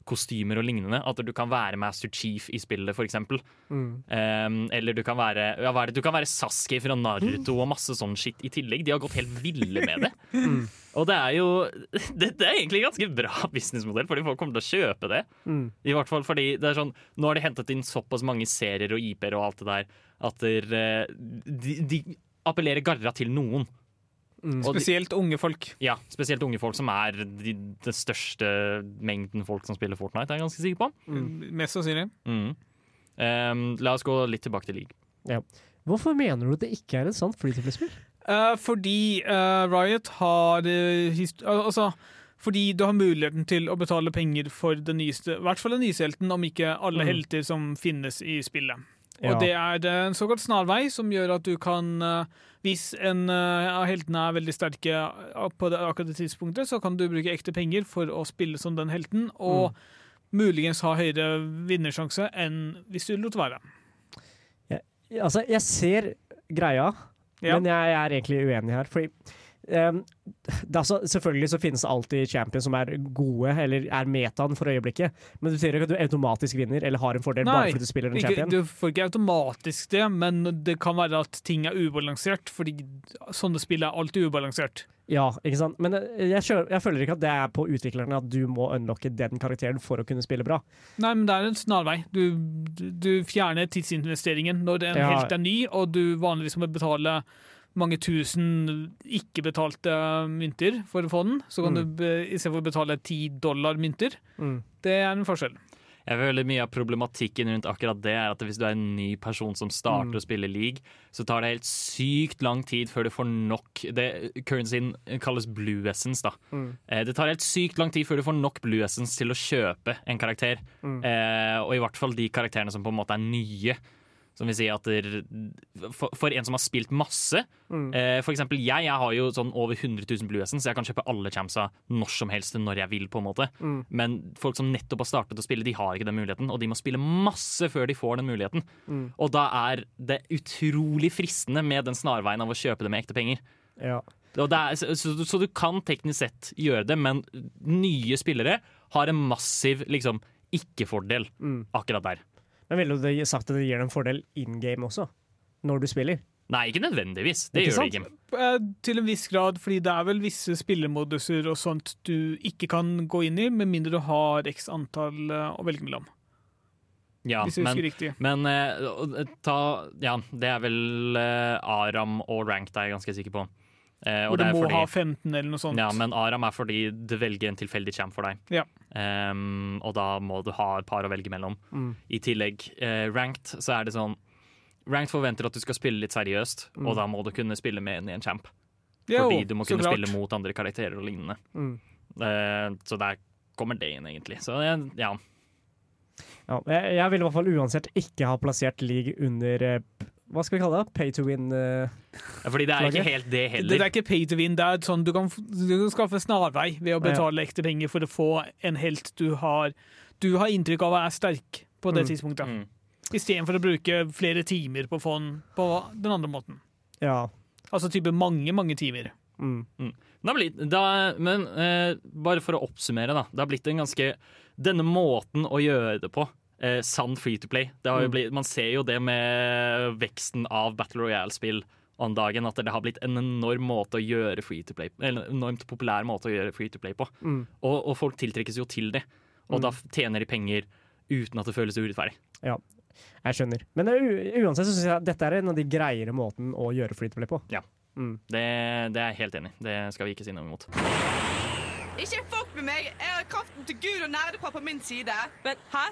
Speaker 2: gjestekostymer og lignende. At du kan være Master Chief i spillet, eksempel.
Speaker 5: Mm.
Speaker 2: Um, eller du kan være ja, hva er det? Du kan være Sasuke fra Naruto og masse sånn shit i tillegg. De har gått helt ville med det.
Speaker 5: Mm.
Speaker 2: Og det er jo det, det er egentlig en ganske bra businessmodell, fordi folk kommer til å kjøpe det.
Speaker 5: Mm.
Speaker 2: I hvert fall fordi det er sånn Nå har de hentet inn såpass mange serier og IP-er og alt det der at der, eh, de, de appellerer garra til noen.
Speaker 5: Mm.
Speaker 2: Og de,
Speaker 3: Spesielt unge folk.
Speaker 2: ja, spesielt unge folk, som er de, den største mengden folk som spiller Fortnite, er jeg ganske sikker på.
Speaker 3: Mest sannsynlig.
Speaker 2: Mm. Um, la oss gå litt tilbake til league.
Speaker 5: Hvorfor mener du at det ikke er et sant flyteflyspill? Uh.
Speaker 3: Eh, fordi uh, Riot har uh, Altså fordi du har muligheten til å betale penger for den nyeste, i hvert fall den nyeste helten, om ikke alle
Speaker 5: Mm.
Speaker 3: helter som finnes i spillet.
Speaker 5: Ja.
Speaker 3: Og det er en såkalt snarvei som gjør at du kan eh, Hvis en eh, av heltene er veldig sterke eh, på det, akkurat det tidspunktet, så kan du bruke ekte penger for å spille som den helten, og
Speaker 5: Mm.
Speaker 3: muligens ha høyere vinnersjanse enn hvis du lot være.
Speaker 5: Altså, jeg ser greia,
Speaker 3: Ja.
Speaker 5: men jeg er egentlig uenig her. Fordi ehm, er altså, selvfølgelig så finnes det alltid champions som er gode, eller er metaen for øyeblikket. Men det betyr ikke at du automatisk vinner eller har en fordel bare fordi du spiller en
Speaker 3: ikke,
Speaker 5: champion.
Speaker 3: du får ikke automatisk det, men det kan være at ting er ubalansert, fordi sånne spill er alltid ubalansert.
Speaker 5: Ja, ikke sant? Men eh, jeg, jeg føler ikke at det er på utviklerne at du må unlocke den karakteren for å kunne spille bra.
Speaker 3: Nei, men det er en snarvei. Du, du, du fjerner tidsinvesteringen når en
Speaker 5: Ja.
Speaker 3: helt er ny, og du vanligvis må betale mange tusen ikke-betalte mynter for å få den. Så kan
Speaker 5: Mm.
Speaker 3: du istedenfor å betale ti dollar mynter. Det er en forskjell.
Speaker 2: Jeg føler Mye av problematikken rundt akkurat det er at hvis du er en ny person som starter
Speaker 5: Mm.
Speaker 2: å spille league, så tar det helt sykt lang tid før du får nok det, Currencyen kalles blue essence. da
Speaker 5: Mm.
Speaker 2: Eh, Det tar helt sykt lang tid før du får nok blue essence til å kjøpe en karakter.
Speaker 5: Mm.
Speaker 2: Eh, og i hvert fall de karakterene som på en måte er nye. Som vil si at der, for, for en som har spilt masse
Speaker 5: Mm.
Speaker 2: eh, For eksempel jeg, jeg har jo sånn over 100 000 Blue Essence, så jeg kan kjøpe alle champsa når som helst når jeg vil. på en måte
Speaker 5: Mm.
Speaker 2: Men folk som nettopp har startet å spille, de har ikke den muligheten. Og de må spille masse før de får den muligheten.
Speaker 5: Mm.
Speaker 2: Og da er det utrolig fristende med den snarveien av å kjøpe det med ekte penger.
Speaker 5: Ja.
Speaker 2: Er, så, så, så du kan teknisk sett gjøre det, men nye spillere har en massiv liksom, ikke-fordel
Speaker 5: Mm.
Speaker 2: akkurat der.
Speaker 5: Men ville du sagt at det gir deg en fordel in game også? Når du spiller?
Speaker 2: Nei, ikke nødvendigvis. Det
Speaker 5: Ikke
Speaker 2: gjør det ikke.
Speaker 3: Eh, Til en viss grad, fordi det er vel visse spillemoduser og sånt du ikke kan gå inn i, med mindre du har x antall eh, å velge mellom.
Speaker 2: Ja,
Speaker 3: Hvis jeg
Speaker 2: men,
Speaker 3: husker riktig.
Speaker 2: men eh, ta, ja, det er vel Aram og Ranked er jeg ganske sikker på. Eh,
Speaker 3: og,
Speaker 2: og
Speaker 3: du
Speaker 2: det er
Speaker 3: må
Speaker 2: fordi,
Speaker 3: ha 15 eller noe sånt.
Speaker 2: ja, men Aram er fordi du velger en tilfeldig champ for deg.
Speaker 3: Ja.
Speaker 2: Um, og da må du ha et par å velge mellom.
Speaker 5: Mm.
Speaker 2: I tillegg, eh, ranked, så er det sånn Ranked forventer at du skal spille litt seriøst,
Speaker 5: Mm.
Speaker 2: og da må du kunne spille med en i en champ.
Speaker 3: Jo,
Speaker 2: Fordi du må kunne
Speaker 3: klart.
Speaker 2: spille mot andre karakterer og lignende.
Speaker 5: Mm.
Speaker 2: Eh, så der kommer det inn, egentlig. Så eh, ja.
Speaker 5: Ja, jeg, jeg ville i hvert fall uansett ikke ha plassert league under eh, Hva skal vi kalle det? Pay to win? eh,
Speaker 2: Fordi det er ikke helt det
Speaker 3: Det,
Speaker 2: heller.
Speaker 3: det er ikke pay to win. Det er sånn du kan, du kan skaffe snarvei ved å betale ekte penger for å få en helt du har Du har inntrykk av være sterk på det
Speaker 5: Mm.
Speaker 3: tidspunktet.
Speaker 2: Mm.
Speaker 3: Istedenfor å bruke flere timer på fond på den andre måten.
Speaker 5: Ja.
Speaker 3: Altså type mange, mange timer.
Speaker 5: Mm.
Speaker 2: Mm. blitt, da, men eh, bare for å oppsummere, da. Det har blitt en ganske Denne måten å gjøre det på, eh, sann free to play det har jo
Speaker 5: Mm.
Speaker 2: blitt, Man ser jo det med veksten av Battle Royale-spill om dagen, at det har blitt en enorm måte å gjøre free to play en enormt populær måte å gjøre free to play på.
Speaker 5: Mm.
Speaker 2: Og, og folk tiltrekkes jo til det. Og
Speaker 5: Mm.
Speaker 2: da tjener de penger uten at det føles urettferdig.
Speaker 5: Jeg skjønner. Men uansett så syns jeg at dette er en av de greiere måten å gjøre free to play på.
Speaker 2: Ja.
Speaker 5: Mm.
Speaker 2: Det, det er jeg helt enig i. Det skal vi ikke si noe imot.
Speaker 7: Ikke fuck med meg! Jeg har kraften til Gud og nerdepar på min side. Men hæ?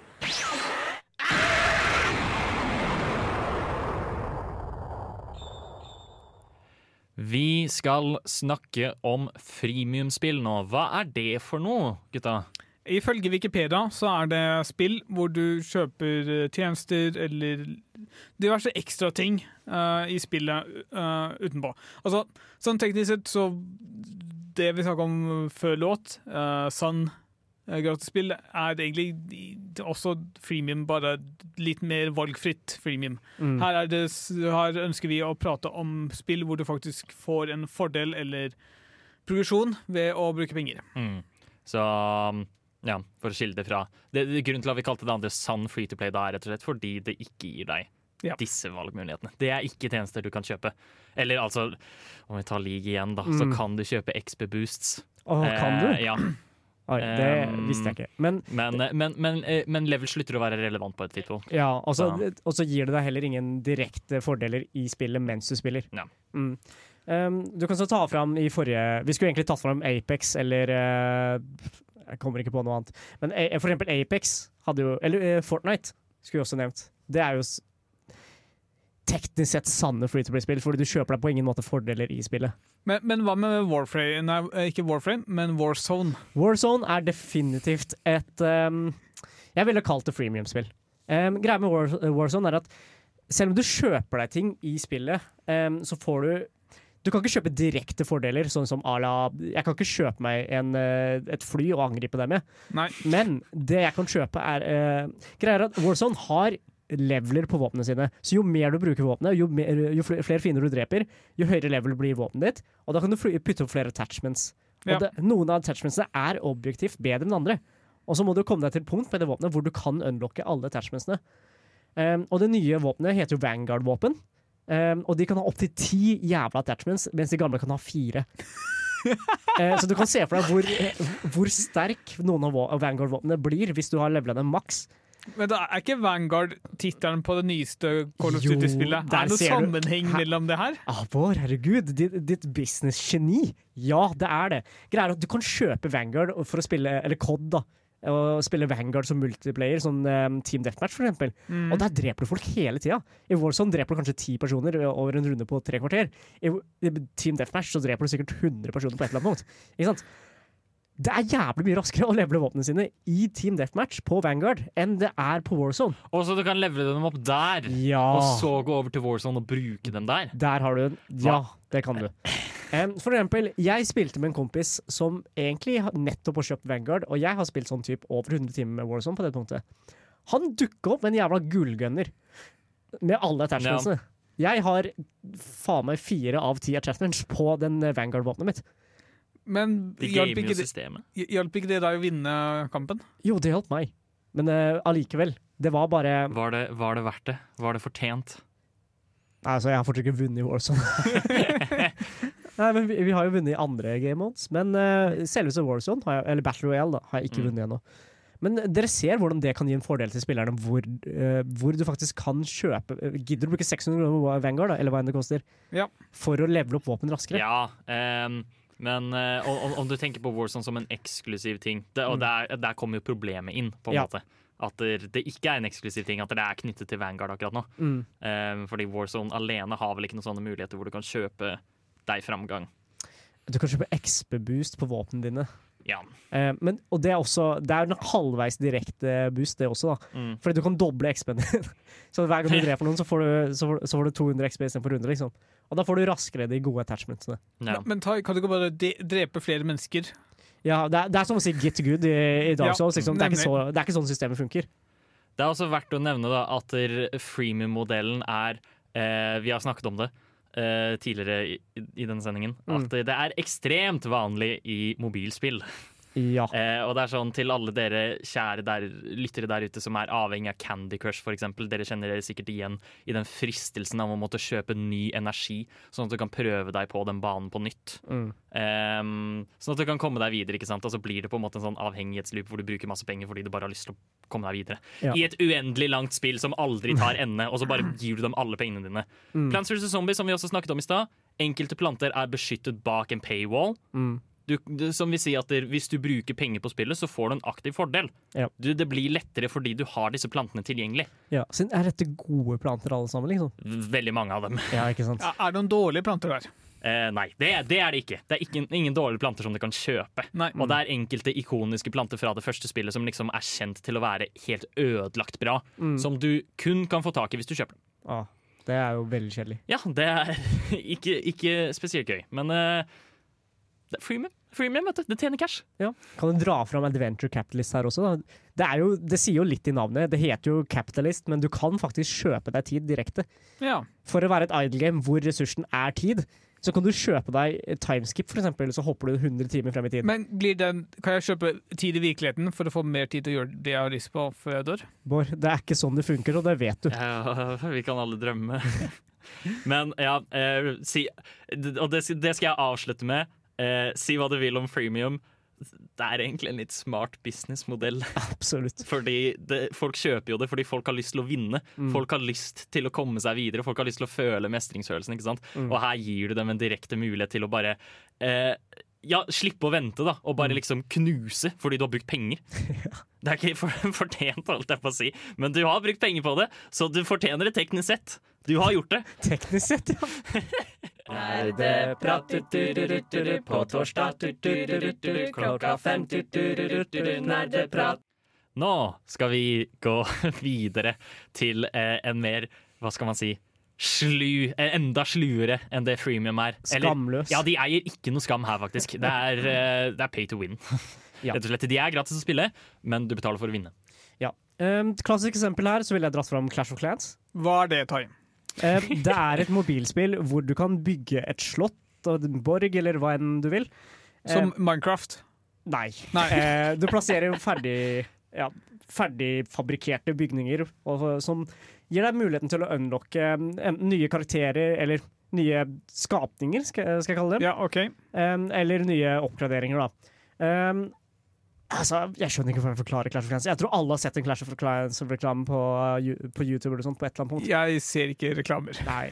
Speaker 2: Vi skal snakke om freemium-spill nå. Hva er det for noe, gutta?
Speaker 3: Ifølge Wikipedia så er det spill hvor du kjøper eh, tjenester eller diverse ekstra ting eh, i spillet uh, utenpå. Altså, sånn teknisk sett så Det vi snakker om før låt, uh, Sun uh, gratisspill, er egentlig også freemium, bare litt mer valgfritt freemium.
Speaker 5: Mm.
Speaker 3: Her, er det, her ønsker vi å prate om spill hvor du faktisk får en fordel eller progresjon ved å bruke penger.
Speaker 2: Mm. Så ja, for å skille det fra det, det, Grunnen til at vi kalte det andre sann free to play, da er rett og slett fordi det ikke gir deg
Speaker 3: Ja.
Speaker 2: disse valgmulighetene. Det er ikke tjenester du kan kjøpe. Eller altså, om vi tar league igjen, da, så
Speaker 5: Mm.
Speaker 2: kan du kjøpe XB boosts.
Speaker 5: Åh, kan du?
Speaker 2: Eh, ja.
Speaker 5: Oi, det
Speaker 2: Um,
Speaker 5: visste jeg ikke. Men
Speaker 2: Men, men, men, eh, men level slutter å være relevant på et tidspunkt.
Speaker 5: ja, og så så gir det deg heller ingen direkte fordeler i spillet mens du spiller.
Speaker 2: Ja.
Speaker 5: Mm. Um, du kan så ta fram i forrige Vi skulle egentlig tatt fram Apex eller uh, Jeg kommer ikke på noe annet. Men for eksempel Apex hadde jo Eller uh, Fortnite skulle vi også nevnt. Det er jo teknisk sett sanne free to play-spill, fordi du kjøper deg på ingen måte fordeler i spillet.
Speaker 3: Men, men hva med Warframe? Nei, eh, ikke Warframe, men Warzone.
Speaker 5: Warzone er definitivt et um, Jeg ville kalt det freemium-spill. Um, greia med War, Warzone er at selv om du kjøper deg ting i spillet, um, så får du Du kan ikke kjøpe direkte fordeler, sånn som à la Jeg kan ikke kjøpe meg en, uh, et fly og angripe det med,
Speaker 3: Nei.
Speaker 5: men det jeg kan kjøpe, er uh, Greia er at Warzone har leveler på våpnene sine. Så jo mer du bruker våpenet, jo, mer, jo flere fiender du dreper, jo høyere level blir våpenet ditt, og da kan du putte opp flere attachments. Og
Speaker 3: Ja.
Speaker 5: det, noen av attachmentsene er objektivt bedre enn andre. Og så må du komme deg til et punkt med det våpenet hvor du kan unlocke alle attachmentsene. Um, og det nye våpenet heter jo Vanguard-våpen. Um, og de kan ha opptil ti jævla attachments, mens de gamle kan ha fire. uh, så du kan se for deg hvor, hvor sterk noen av Vanguard-våpnene blir hvis du har levela dem maks.
Speaker 3: Men da er ikke Vanguard tittelen på det nyeste Call of Duty-spillet? Er det
Speaker 5: noen
Speaker 3: sammenheng
Speaker 5: du.
Speaker 3: mellom det her?
Speaker 5: Alvor, herregud, ditt, ditt business-geni. Ja, det er det. Greia er at du kan kjøpe Vanguard for å spille, eller COD, da. Og spille Vanguard som multiplayer, sånn um, Team Deathmatch eksempel.
Speaker 3: Mm.
Speaker 5: Og der dreper du folk hele tida. I Warzone dreper du kanskje ti personer over en runde på tre kvarter. I, I Team Deathmatch så dreper du sikkert 100 personer på et eller annet punkt. Ikke sant? Det er jævlig mye raskere å levele våpnene sine i Team Deathmatch på Vanguard enn det er på Warzone.
Speaker 2: Og så du kan levele dem opp der,
Speaker 5: Ja.
Speaker 2: og så gå over til Warzone og bruke dem der.
Speaker 5: Der har du den. Ja, det kan du. Um, For eksempel, jeg spilte med en kompis som egentlig nettopp har kjøpt Vanguard, og jeg har spilt sånn typ over 100 timer med Warzone på det punktet. Han dukka opp med en jævla gullgunner med alle attachmentsene. Jeg har faen meg fire av ti attachments på den Vanguard-våpenet mitt.
Speaker 3: Men
Speaker 2: De
Speaker 3: hjalp ikke, det-
Speaker 2: systemet.
Speaker 3: hjalp ikke det deg å vinne kampen?
Speaker 5: Jo, det hjalp meg, men eh, allikevel. Det var bare
Speaker 2: Var det, var det verdt det? Var det fortjent?
Speaker 5: Altså, jeg har fortsatt ikke vunnet i Warzone. Nei, men vi, vi har jo vunnet i andre game modes. Men uh, selveste Warzone, har jeg, eller Battle Royale, da, har jeg ikke
Speaker 2: Mm.
Speaker 5: vunnet ennå. Men dere ser hvordan det kan gi en fordel til spillerne, hvor, uh, hvor du faktisk kan kjøpe Gidder du å bruke 600 kroner på Vanguard, da, eller hva enn det koster,
Speaker 3: Ja.
Speaker 5: for å levele opp våpen raskere?
Speaker 2: Ja, ehm, men uh, om, om du tenker på Warzone som en eksklusiv ting, det, og der, der kommer jo problemet inn, på en
Speaker 5: Ja.
Speaker 2: måte. At det, det ikke er en eksklusiv ting, at det er knyttet til Vanguard akkurat nå.
Speaker 5: Mm.
Speaker 2: Um, fordi Warzone alene har vel ikke noen sånne muligheter hvor du kan kjøpe deg framgang.
Speaker 5: Du kan kjøpe XP-boost på våpnene dine.
Speaker 2: Ja.
Speaker 5: Uh, men, og det er også Det er en halvveis direkte boost, det også, da.
Speaker 2: Mm.
Speaker 5: Fordi du kan doble XP-en din. så hver gang du dreper noen, så får du, så får, så får du 200 XP istedenfor 100, liksom. Og da får du raskere de gode attachmentsene.
Speaker 2: ja.
Speaker 3: Men ta, kan du ikke bare de drepe flere mennesker?
Speaker 5: Ja, det er, det er som å si get good i, i Dark Souls. Liksom. Det, er ikke så, det er ikke sånn systemet funker.
Speaker 2: Det er også verdt å nevne da, at freemium-modellen er eh, Vi har snakket om det eh, tidligere i, i denne sendingen.
Speaker 5: Mm.
Speaker 2: At det er ekstremt vanlig i mobilspill.
Speaker 5: Ja.
Speaker 2: Eh, og det er sånn til alle dere kjære der, lyttere der ute som er avhengig av Candy Crush, eksempel. Dere kjenner dere sikkert igjen i den fristelsen av å måtte kjøpe ny energi, sånn at du kan prøve deg på den banen på nytt.
Speaker 5: Mm.
Speaker 2: Eh, sånn at du kan komme deg videre, ikke sant? og så blir det på en måte en sånn avhengighetsloop hvor du bruker masse penger fordi du bare har lyst til å komme deg videre.
Speaker 5: Ja.
Speaker 2: I et uendelig langt spill som aldri tar ende, og så bare gir du dem alle pengene dine.
Speaker 5: Mm.
Speaker 2: Plants vs. Zombies, som vi også snakket om i stad, enkelte planter er beskyttet bak en paywall.
Speaker 5: Mm.
Speaker 2: Du, du, som vil si at det, Hvis du bruker penger på spillet, så får du en aktiv fordel.
Speaker 5: Ja.
Speaker 2: Du, det blir lettere fordi du har disse plantene tilgjengelig.
Speaker 5: ja. Så er dette gode planter alle sammen, liksom?
Speaker 2: Veldig mange av dem.
Speaker 5: Ja, ikke sant?
Speaker 3: Ja, er det noen dårlige planter der?
Speaker 2: Eh, nei, det, det er det ikke. Det er ikke, ingen dårlige planter som du kan kjøpe.
Speaker 3: Nei.
Speaker 2: Og det er enkelte ikoniske planter fra det første spillet som liksom er kjent til å være helt ødelagt bra.
Speaker 5: Mm.
Speaker 2: Som du kun kan få tak i hvis du kjøper dem.
Speaker 5: Ah, det er jo veldig kjedelig.
Speaker 2: Ja, det er ikke, ikke spesielt gøy, men eh, freemium. Freemium, vet du. Det tjener cash.
Speaker 5: Ja. Kan du dra fram Adventure Capitalist her også? Da? Det, er jo, det sier jo litt i navnet. Det heter jo Capitalist, men du kan faktisk kjøpe deg tid direkte.
Speaker 3: Ja.
Speaker 5: For å være et idle game hvor ressursen er tid, så kan du kjøpe deg timeskip, eksempel, så hopper du 100 timer frem i tid.
Speaker 3: Men blir den, kan jeg kjøpe tid i virkeligheten for å få mer tid til å gjøre det jeg har lyst på før jeg dør?
Speaker 5: Bård, det er ikke sånn det funker, og det vet du.
Speaker 2: Ja, vi kan alle drømme. Men ja, eh, si, og det, det skal jeg avslutte med. Eh, si hva du vil om freemium. Det er egentlig en litt smart businessmodell.
Speaker 5: Absolutt.
Speaker 2: Fordi det, Folk kjøper jo det fordi folk har lyst til å vinne.
Speaker 5: Mm.
Speaker 2: Folk har lyst til å komme seg videre. Folk har lyst til å føle mestringsfølelsen. ikke sant?
Speaker 5: Mm.
Speaker 2: Og her gir du dem en direkte mulighet til å bare eh, ja, slippe å vente, da. Og
Speaker 5: Mm.
Speaker 2: bare liksom knuse fordi du har brukt penger. Det er ikke for, fortjent, holdt jeg på å si, men du har brukt penger på det, så du fortjener det teknisk sett. Du har gjort det.
Speaker 5: Teknisk sett, ja.
Speaker 2: Nerdeprat på torsdag klokka fem. Nerdeprat. Nå skal vi gå videre til eh, en mer, hva skal man si, slu, eh, enda sluere enn det freemium er.
Speaker 5: Skamløs.
Speaker 2: ja, de eier ikke noe skam her, faktisk. Det er, eh, det er pay to win.
Speaker 5: Ja.
Speaker 2: Rett og slett. De er gratis å spille, men du betaler for å vinne.
Speaker 5: ja. Um, klassisk eksempel her, så ville jeg dratt fram Clash of Clans.
Speaker 3: Hva er det, Tai?
Speaker 5: Eh, det er et mobilspill hvor du kan bygge et slott og en borg, eller hva enn du vil.
Speaker 3: Som
Speaker 5: Eh,
Speaker 3: Minecraft?
Speaker 5: nei.
Speaker 3: Nei.
Speaker 5: Eh, du plasserer ferdig, ja, ferdigfabrikkerte bygninger og, som gir deg muligheten til å unlocke enten nye karakterer eller nye skapninger, skal, jeg kalle dem.
Speaker 3: Ja, OK.
Speaker 5: Um, eller nye oppgraderinger, da. Um, altså, jeg skjønner ikke hvordan jeg forklarer Clash of Clans. Jeg tror alle har sett en Clash of Clans-reklame på, uh, på YouTube eller sånt, på et eller annet punkt.
Speaker 3: Jeg ser ikke reklamer.
Speaker 5: Nei.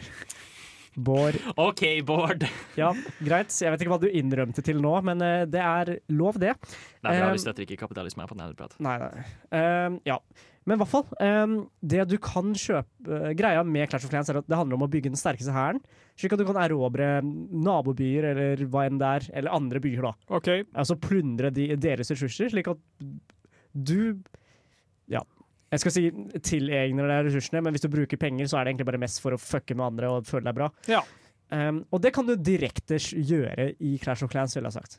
Speaker 5: Bård.
Speaker 2: OK, Bård.
Speaker 5: Ja, greit. Jeg vet ikke hva du innrømte til nå, men uh, det er lov, det.
Speaker 2: Det er bra,
Speaker 5: Um,
Speaker 2: vi støtter ikke kapitalisme her på Nerdprat.
Speaker 5: Nei, nei. Ehm, ja. Men i hvert fall. um, det du kan kjøpe uh, Greia med Clash of Clans er at det handler om å bygge den sterkeste hæren. Slik at du kan erobre nabobyer eller hva enn det er, eller andre byer, da.
Speaker 3: OK.
Speaker 5: Altså plundre de, deres ressurser, slik at du Ja. Jeg skal si tilegner deg ressursene, men hvis du bruker penger, så er det egentlig bare mest for å fucke med andre og føle deg bra.
Speaker 3: Ja.
Speaker 5: Um, og det kan du direkte gjøre i Clash of Clans, ville jeg sagt.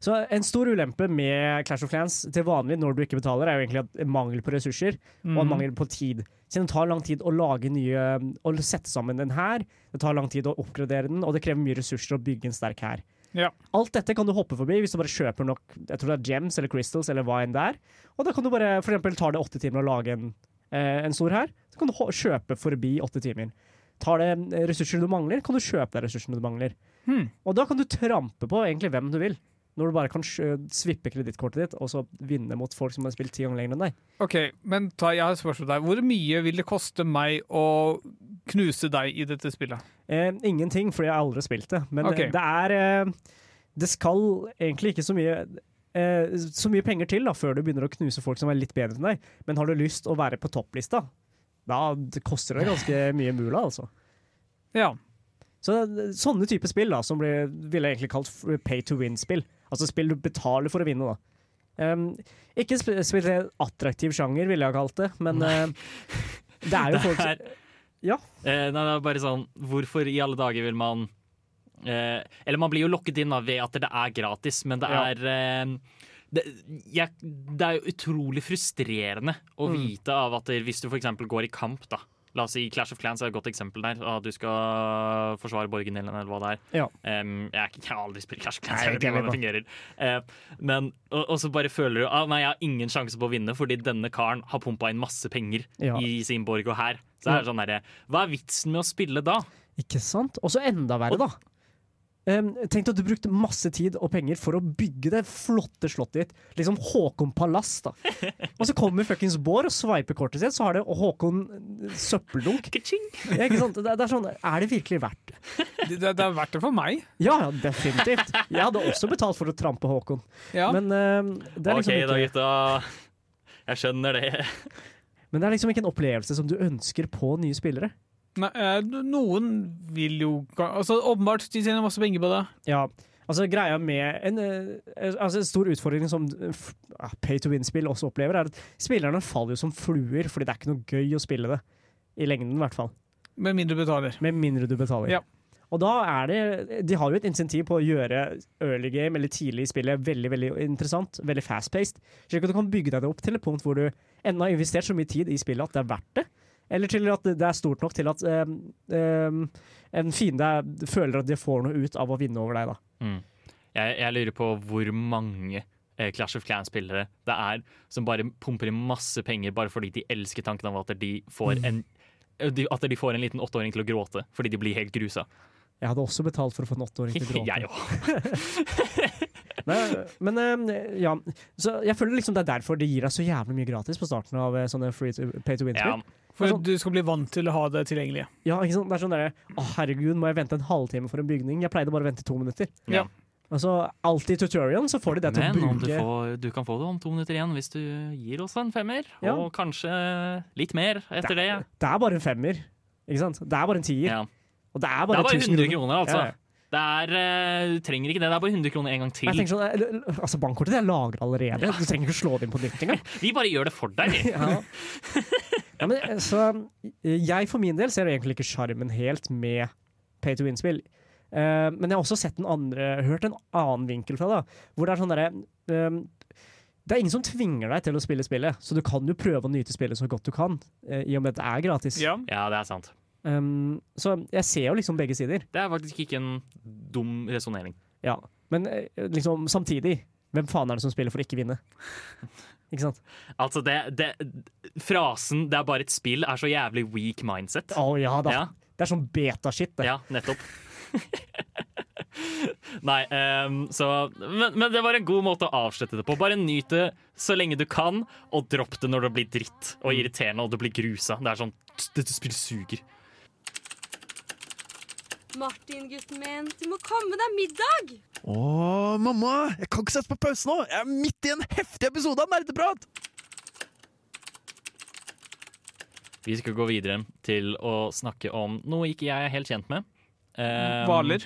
Speaker 5: Så en stor ulempe med Clash of Clans til vanlig når du ikke betaler, er jo egentlig at mangel på ressurser og
Speaker 3: Mhm.
Speaker 5: mangel på tid. Siden det tar lang tid å lage nye Å sette sammen en hær, det tar lang tid å oppgradere den, og det krever mye ressurser å bygge en sterk hær.
Speaker 3: Ja.
Speaker 5: Alt dette kan du hoppe forbi hvis du bare kjøper nok Jeg tror det er gems eller crystals eller hva enn det er. Og da kan du bare, for eksempel tar det åtte timer å lage en, eh, en stor hær, så kan du kjøpe forbi åtte timer. Tar det eh, ressurser du mangler, kan du kjøpe deg ressursene du mangler.
Speaker 3: Hmm.
Speaker 5: Og da kan du trampe på egentlig hvem du vil. Når du bare kan svippe kredittkortet ditt og så vinne mot folk som har spilt ti ganger lenger enn deg.
Speaker 3: OK, men ta, jeg har et spørsmål der. Hvor mye vil det koste meg å knuse deg i dette spillet?
Speaker 5: Eh, ingenting, fordi jeg har aldri spilt det. Men
Speaker 3: Ok.
Speaker 5: eh, det er eh, Det skal egentlig ikke så mye eh, så mye penger til da, før du begynner å knuse folk som er litt bedre enn deg. Men har du lyst å være på topplista, da det koster det ganske mye mula, altså.
Speaker 3: Ja.
Speaker 5: Så eh, Sånne type spill da, som blir, ville jeg egentlig kalt pay to win-spill. Altså spill du betaler for å vinne. da. Um, ikke spesielt attraktiv sjanger, ville jeg ha kalt det, men uh, det er jo folk som Ja.
Speaker 2: Eh, nei, det er bare sånn Hvorfor i alle dager vil man eh, Eller man blir jo lokket inn da, ved at det er gratis, men det
Speaker 5: Ja.
Speaker 2: er eh, det, jeg, det er jo utrolig frustrerende å
Speaker 5: Mm.
Speaker 2: vite av at hvis du f.eks. går i kamp, da La oss si Clash of Clans er et godt eksempel der. At du skal forsvare borgen din, eller hva det er.
Speaker 5: Ja.
Speaker 2: Um, jeg, er ikke- jeg har aldri spilt Clash of Clans,
Speaker 5: Nei,
Speaker 2: jeg vet
Speaker 5: ikke
Speaker 2: ikke hvordan det fungerer. Uh, men, og, og så bare føler du ah, nei, jeg har ingen sjanse på å vinne fordi denne karen har pumpa inn masse penger
Speaker 5: Ja.
Speaker 2: i sin borg og her. Så er det sånn der, Hva er vitsen med å spille da?
Speaker 5: Ikke sant? Og så enda verre, da. Um, tenk at du brukte masse tid og penger for å bygge det flotte slottet ditt. Liksom Håkon Palass, da. Og så kommer fuckings Bård og sveiper kortet sitt, så har det Håkon eh, søppeldunk. Ja, ikke sant? Det, det er sånn, er det virkelig verdt det?
Speaker 3: Det, det, er verdt det for meg.
Speaker 5: Ja, ja, definitivt. Jeg hadde også betalt for å trampe Håkon.
Speaker 3: Ja.
Speaker 5: Men uh, det er
Speaker 2: OK
Speaker 5: liksom
Speaker 2: da, gutta. Jeg skjønner det.
Speaker 5: men det er liksom ikke en opplevelse som du ønsker på nye spillere.
Speaker 3: Nei, eh, noen vil jo altså, Åpenbart de tjener masse penger på det.
Speaker 5: Ja, altså greia med en, eh, altså en stor utfordring som eh, pay to win-spill også opplever, er at spillerne faller jo som fluer, fordi det er ikke noe gøy å spille det. I lengden, i hvert fall.
Speaker 3: Med mindre du betaler.
Speaker 5: Med mindre du betaler.
Speaker 3: Ja.
Speaker 5: Og da er det De har jo et insentiv på å gjøre early game eller tidlig i spillet veldig veldig interessant, veldig fast-paced. Slik at du kan bygge deg opp til et punkt hvor du ennå har investert så mye tid i spillet at det er verdt det, eller til at det er stort nok til at um, um, en fiende føler at de får noe ut av å vinne over deg. da.
Speaker 2: Jeg, jeg lurer på hvor mange eh, Clash of Clans-spillere det er som bare pumper inn masse penger bare fordi de elsker tanken av at de får en mm. At de får en liten åtteåring til å gråte fordi de blir helt grusa.
Speaker 5: Jeg hadde også betalt for å få en åtteåring til å gråte.
Speaker 2: jeg òg.
Speaker 5: Nei, men eh, ja, så jeg føler liksom det er derfor det gir deg så jævlig mye gratis på starten av eh, sånne free to, pay to
Speaker 2: Ja,
Speaker 5: win-spill.
Speaker 3: For
Speaker 5: sånn-
Speaker 3: du skal bli vant til å ha det tilgjengelig.
Speaker 5: Ja, ikke sant? Det er sånn derre Å, herregud, må jeg vente en halvtime for en bygning? Jeg pleide bare å vente to minutter.
Speaker 2: Ja.
Speaker 5: Altså, alltid i tutorialen så får de det til
Speaker 2: Men
Speaker 5: å
Speaker 2: om du,
Speaker 5: bruke
Speaker 2: får, du kan få det om to minutter igjen hvis du gir oss en femmer.
Speaker 5: Ja.
Speaker 2: Og kanskje litt mer etter det.
Speaker 5: Det er bare en femmer, ikke sant? Det er bare en tier.
Speaker 2: Ja.
Speaker 5: Og det er bare, Det
Speaker 2: er bare
Speaker 5: 1000
Speaker 2: 100 kroner, altså.
Speaker 5: Ja, ja.
Speaker 2: Det er, eh, du trenger ikke det. Det er bare 100 kroner en gang til.
Speaker 5: Jeg sånn, eh, altså Bankkortet er lagra allerede. Du trenger ikke slå det inn på nytt engang.
Speaker 2: Vi bare gjør det for deg. vi.
Speaker 5: Ja. ja, men, eh, så eh, jeg for min del ser egentlig ikke sjarmen helt med pay to win-spill. Uh, men jeg har også sett den andre, hørt en annen vinkel fra det, hvor det er sånn derre eh, Det er ingen som tvinger deg til å spille spillet, så du kan jo prøve å nyte spillet så godt du kan, eh, i og med at det er gratis.
Speaker 3: Ja.
Speaker 2: Ja, det er sant.
Speaker 5: Um, så jeg ser jo liksom begge sider.
Speaker 2: Det er faktisk ikke en dum resonnering.
Speaker 5: Ja. Men eh, liksom samtidig, hvem faen er det som spiller for å ikke vinne? Ikke sant?
Speaker 2: Altså, det, det Frasen 'det er bare et spill' er så jævlig weak mindset.
Speaker 5: Å ja da.
Speaker 2: Ja,
Speaker 5: Det er sånn beta-shit, det.
Speaker 2: ja nettopp. Nei, um, så men, men det var en god måte å avslutte det på. Bare nyt det så lenge du kan, og dropp det når det blir dritt og irriterende og du blir grusa. Det er sånn Dette spillet suger.
Speaker 8: Martin, gutten min, du må komme deg middag!
Speaker 1: Å, mamma! Jeg kan ikke sette på pause nå! Jeg er midt i en heftig episode av Nerdeprat!
Speaker 2: Vi skal gå videre til å snakke om noe ikke jeg er helt kjent med. Eh,
Speaker 3: Hvaler.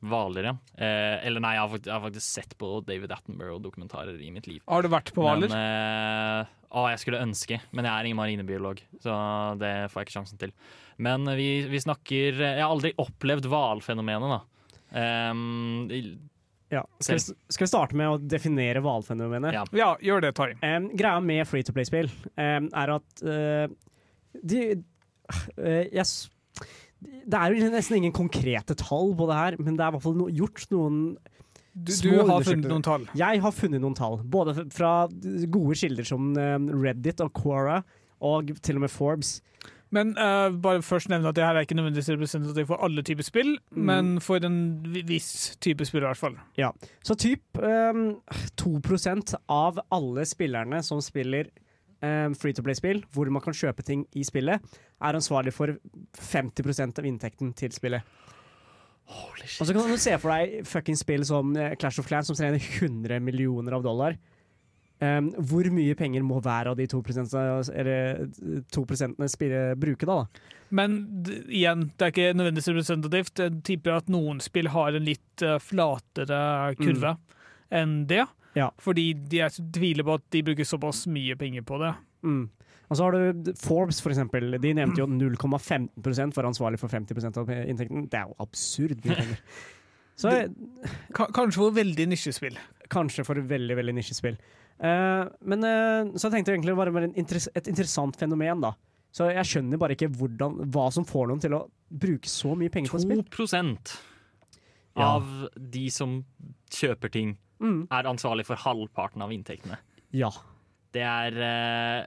Speaker 2: Hvaler, ja. Eh, eller nei, jeg har, faktisk, jeg har faktisk sett på David Attenborough-dokumentarer i mitt liv.
Speaker 3: Har du vært på hvaler?
Speaker 2: Eh, å, jeg skulle ønske, men jeg er ingen marinebiolog, så det får jeg ikke sjansen til. Men vi, vi snakker Jeg har aldri opplevd hvalfenomenet, da. Um,
Speaker 5: Ja. Skal, vi, skal vi starte med å definere hvalfenomenet?
Speaker 2: Ja.
Speaker 3: Ja, gjør det, Tai.
Speaker 5: Em, greia med free to play-spill em, er at eh, de eh, jeg s- Det er jo nesten ingen konkrete tall på det her, men det er i hvert fall no, gjort noen
Speaker 3: Du, du har funnet noen tall.
Speaker 5: Jeg har funnet noen tall, både fra gode kilder som Reddit og Quora, og til og med Forbes.
Speaker 3: Men uh, bare først nevne at det her er ikke nødvendigvis representativt for alle typer spill,
Speaker 5: Mm.
Speaker 3: men for en viss type spill i hvert fall. Ja.
Speaker 5: Så typ um, 2% av alle spillerne som spiller um, free to play-spill, hvor man kan kjøpe ting i spillet, er ansvarlig for 50% av inntekten til spillet.
Speaker 2: Holy
Speaker 5: Og så kan du se for deg fucking spill som eh, Clash of Clans, som trener 100 millioner av dollar. Um, hvor mye penger må hver av de 2 eller 2 spille, bruke, da? da?
Speaker 3: Men d igjen, det er ikke nødvendigvis representativt. Jeg tipper at noen spill har en litt uh, flatere kurve enn det.
Speaker 5: Ja.
Speaker 3: Fordi de er, tviler på at de bruker såpass mye penger på det.
Speaker 5: Mm. Og så har du Forbes, for eksempel. De nevnte jo 0,15% for ansvarlig for 50 av inntekten. Det er jo absurd mye penger. Så
Speaker 3: det, kanskje for veldig nisjespill.
Speaker 5: kanskje for veldig, veldig nisjespill. Uh, men uh, så jeg tenkte egentlig bare med en interess et interessant fenomen, da. Så jeg skjønner bare ikke hvordan, hva som får noen til å bruke så mye penger på
Speaker 2: 2
Speaker 5: spill.
Speaker 2: av de som kjøper ting,
Speaker 5: Mm.
Speaker 2: er ansvarlig for halvparten av inntektene.
Speaker 5: Ja.
Speaker 2: Det er eh,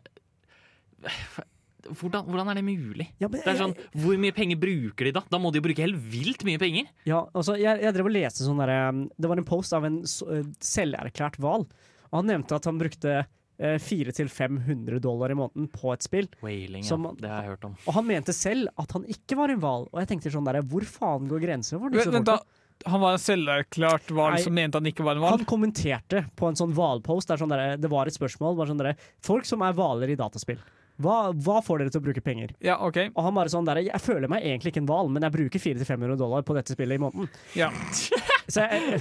Speaker 2: hvordan, hvordan er det mulig?
Speaker 5: Ja, men
Speaker 2: Det er sånn, Hvor mye penger bruker de da? Da må de jo bruke helt vilt mye penger.
Speaker 5: Ja, altså, jeg, jeg drev og leste sånn derre Det var en post av en eh, selverklært hval, og han nevnte at han brukte eh, 400-500 dollar i måneden på et spill.
Speaker 2: Wailing,
Speaker 5: Som-
Speaker 2: ja. Det har jeg hørt om.
Speaker 5: Og han mente selv at han ikke var en hval. Og jeg tenkte sånn der, hvor faen går grensen for disse folka?
Speaker 3: Han var en selverklært hval som mente han ikke var en hval?
Speaker 5: Han kommenterte på en sånn hvalpost. Sånn det var et spørsmål. Var sånn der, folk som er hvaler i dataspill, hva, hva får dere til å bruke penger?
Speaker 3: Ja, OK.
Speaker 5: Og han bare sånn der, Jeg føler meg egentlig ikke en hval, men jeg bruker 400-500 dollar på dette spillet i måneden.
Speaker 3: Ja.
Speaker 5: Så jeg,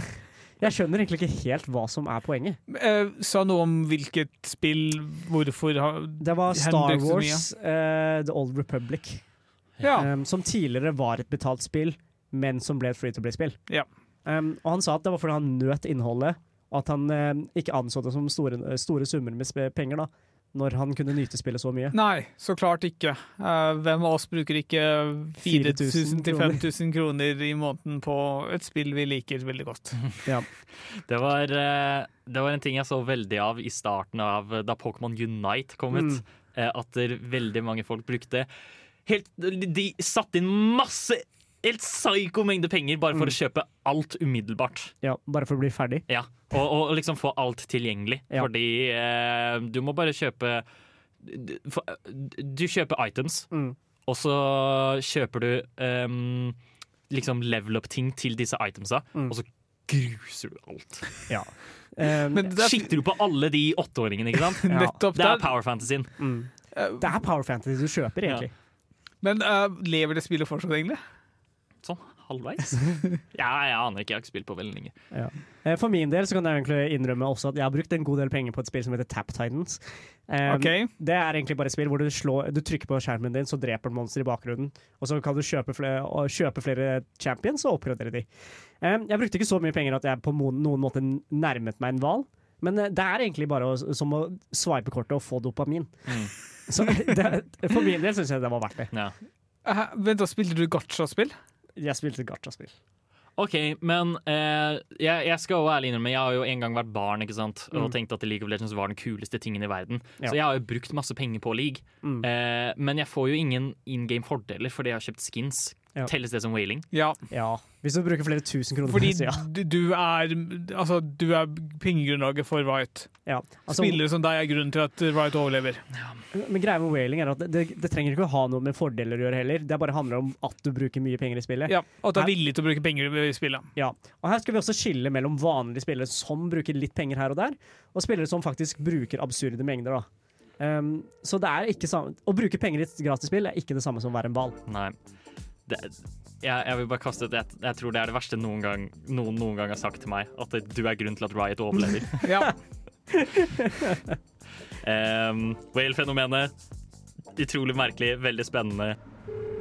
Speaker 5: jeg skjønner egentlig ikke helt hva som er poenget.
Speaker 3: Eh, sa noe om hvilket spill, hvorfor
Speaker 5: Det var Star Wars uh, The Old Republic,
Speaker 3: Ja.
Speaker 5: um, som tidligere var et betalt spill, men som ble et free to play-spill.
Speaker 3: Ja.
Speaker 5: Um, og han sa at det var fordi han nøt innholdet, og at han uh, ikke anså det som store, store summer med penger, da, når han kunne nyte spillet så mye.
Speaker 3: Nei, så klart ikke. Uh, hvem av oss bruker ikke 4000 til 5000 kroner i måneden på et spill vi liker veldig godt?
Speaker 2: Det var, eh, det var en ting jeg så veldig av i starten av da Pokémon Unite kom ut.
Speaker 5: Mm.
Speaker 2: eh, At veldig mange folk brukte helt, De satte inn masse helt psyko mengde penger bare for
Speaker 5: Mm.
Speaker 2: å kjøpe alt umiddelbart.
Speaker 5: Ja, bare for å bli ferdig.
Speaker 2: Ja, og, og liksom få alt tilgjengelig.
Speaker 5: Ja.
Speaker 2: Fordi eh, du må bare kjøpe du, for- du kjøper items,
Speaker 5: Mm.
Speaker 2: og så kjøper du eh, liksom level up-ting til disse itemsa,
Speaker 5: Mm.
Speaker 2: og så gruser du alt.
Speaker 5: Um,
Speaker 3: Men det er,
Speaker 2: Skitter du på alle de åtteåringene, ikke sant?
Speaker 3: nettopp
Speaker 2: Det er power fantasyen.
Speaker 5: mm.
Speaker 3: Eh,
Speaker 5: Det er Power Fantasy du kjøper, egentlig.
Speaker 3: Men uh, lever det spillet fortsatt, egentlig?
Speaker 2: Sånn halvveis. ja, jeg aner ikke, jeg har ikke spilt på veldig lenge.
Speaker 5: Ja. For min del så kan jeg egentlig innrømme også at jeg har brukt en god del penger på et spill som heter Tap Titans. Um,
Speaker 3: okay.
Speaker 5: Det er egentlig bare et spill hvor du, slår, du trykker på skjermen din, så dreper den monster i bakgrunnen. Og så kan du kjøpe flere, kjøpe flere champions og oppgradere de. Um, jeg brukte ikke så mye penger at jeg på noen måte nærmet meg en hval. Men eh, det er egentlig bare å, som å swipe kortet og få dopamin.
Speaker 2: Mm.
Speaker 5: Så det, for min del syns jeg det var verdt det.
Speaker 2: Ja.
Speaker 3: Uh, vent, da spilte du gacha-spill?
Speaker 5: Jeg spilte gacha-spill.
Speaker 2: OK, men eh, jeg, jeg skal jo ærlig innrømme, jeg har jo en gang vært barn ikke sant? og
Speaker 5: Mm.
Speaker 2: tenkt at League of Legends var den kuleste tingen i verden.
Speaker 5: Ja.
Speaker 2: Så jeg har jo brukt masse penger på League.
Speaker 5: Mm.
Speaker 2: Eh, men jeg får jo ingen in game fordeler fordi jeg har kjøpt skins
Speaker 5: Ja.
Speaker 2: Telles det som whaling?
Speaker 3: Ja,
Speaker 5: Ja. Hvis du bruker flere tusen kroner.
Speaker 3: fordi
Speaker 5: så ja.
Speaker 3: du, du er Altså, du er pengegrunnlaget for Riot.
Speaker 5: ja. Altså,
Speaker 3: Spillere som deg er grunnen til at Riot overlever.
Speaker 5: men greia med whaling er at det, det, det trenger ikke å ha noe med fordeler å gjøre heller. Det bare handler om at du bruker mye penger i spillet.
Speaker 3: Ja, Og at du er
Speaker 5: Her-
Speaker 3: villig til å bruke penger i spillet.
Speaker 5: Ja, og Her skal vi også skille mellom vanlige spillere som bruker litt penger her og der, og spillere som faktisk bruker absurde mengder. da. Um, så det er ikke samme Å bruke penger i et gratisspill er ikke det samme som å være en ball.
Speaker 2: Nei. Det, jeg, jeg vil bare kaste ut jeg, jeg tror det er det verste noen gang, noen noen gang har sagt til meg. At det, du er grunnen til at Riot overlever.
Speaker 3: Ja.
Speaker 2: Um, Whale-fenomenet. Utrolig merkelig, veldig spennende.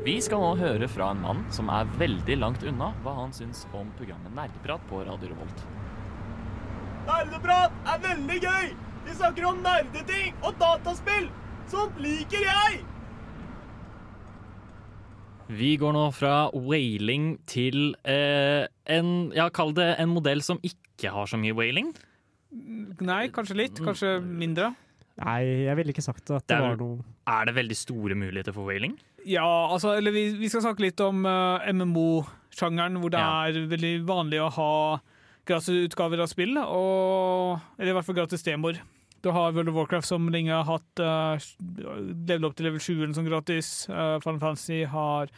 Speaker 2: Vi skal nå høre fra en mann som er veldig langt unna hva han syns om programmet Nerdeprat på Radio Revolt.
Speaker 9: Nerdeprat er veldig gøy! Vi snakker om nerdeting og dataspill! Sånt liker jeg!
Speaker 2: Vi går nå fra whaling til eh, en Ja, kall det en modell som ikke har så mye whaling.
Speaker 3: Nei, kanskje litt. Kanskje mindre.
Speaker 5: Nei, jeg ville ikke sagt at det,
Speaker 2: Det er
Speaker 5: var noe
Speaker 2: Er det veldig store muligheter for whaling?
Speaker 3: Ja, altså, eller vi, vi skal snakke litt om uh, MMO-sjangeren, hvor det
Speaker 2: Ja.
Speaker 3: er veldig vanlig å ha gratisutgaver av spill, og, eller i hvert fall gratis demoer. Du har World of Warcraft som lenge har hatt uh, level opp til level 7 som gratis. Uh, Final Fantasy har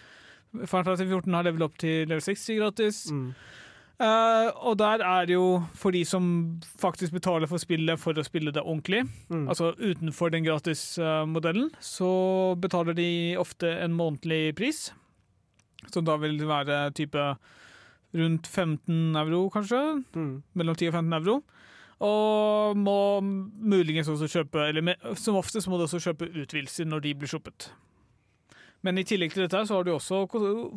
Speaker 3: Final Fantasy 14 har level opp til level 60 gratis.
Speaker 5: mm.
Speaker 3: Uh, og der er det jo for de som faktisk betaler for spillet for å spille det ordentlig,
Speaker 5: Mm.
Speaker 3: altså utenfor den gratismodellen, så betaler de ofte en månedlig pris, som da vil være type rundt 15 euro, kanskje.
Speaker 5: Mm.
Speaker 3: Mellom 10 og 15 euro. Og må muligens også kjøpe Eller med, som oftest må du også kjøpe utvidelser når de blir sluppet. Men i tillegg til dette så har du også,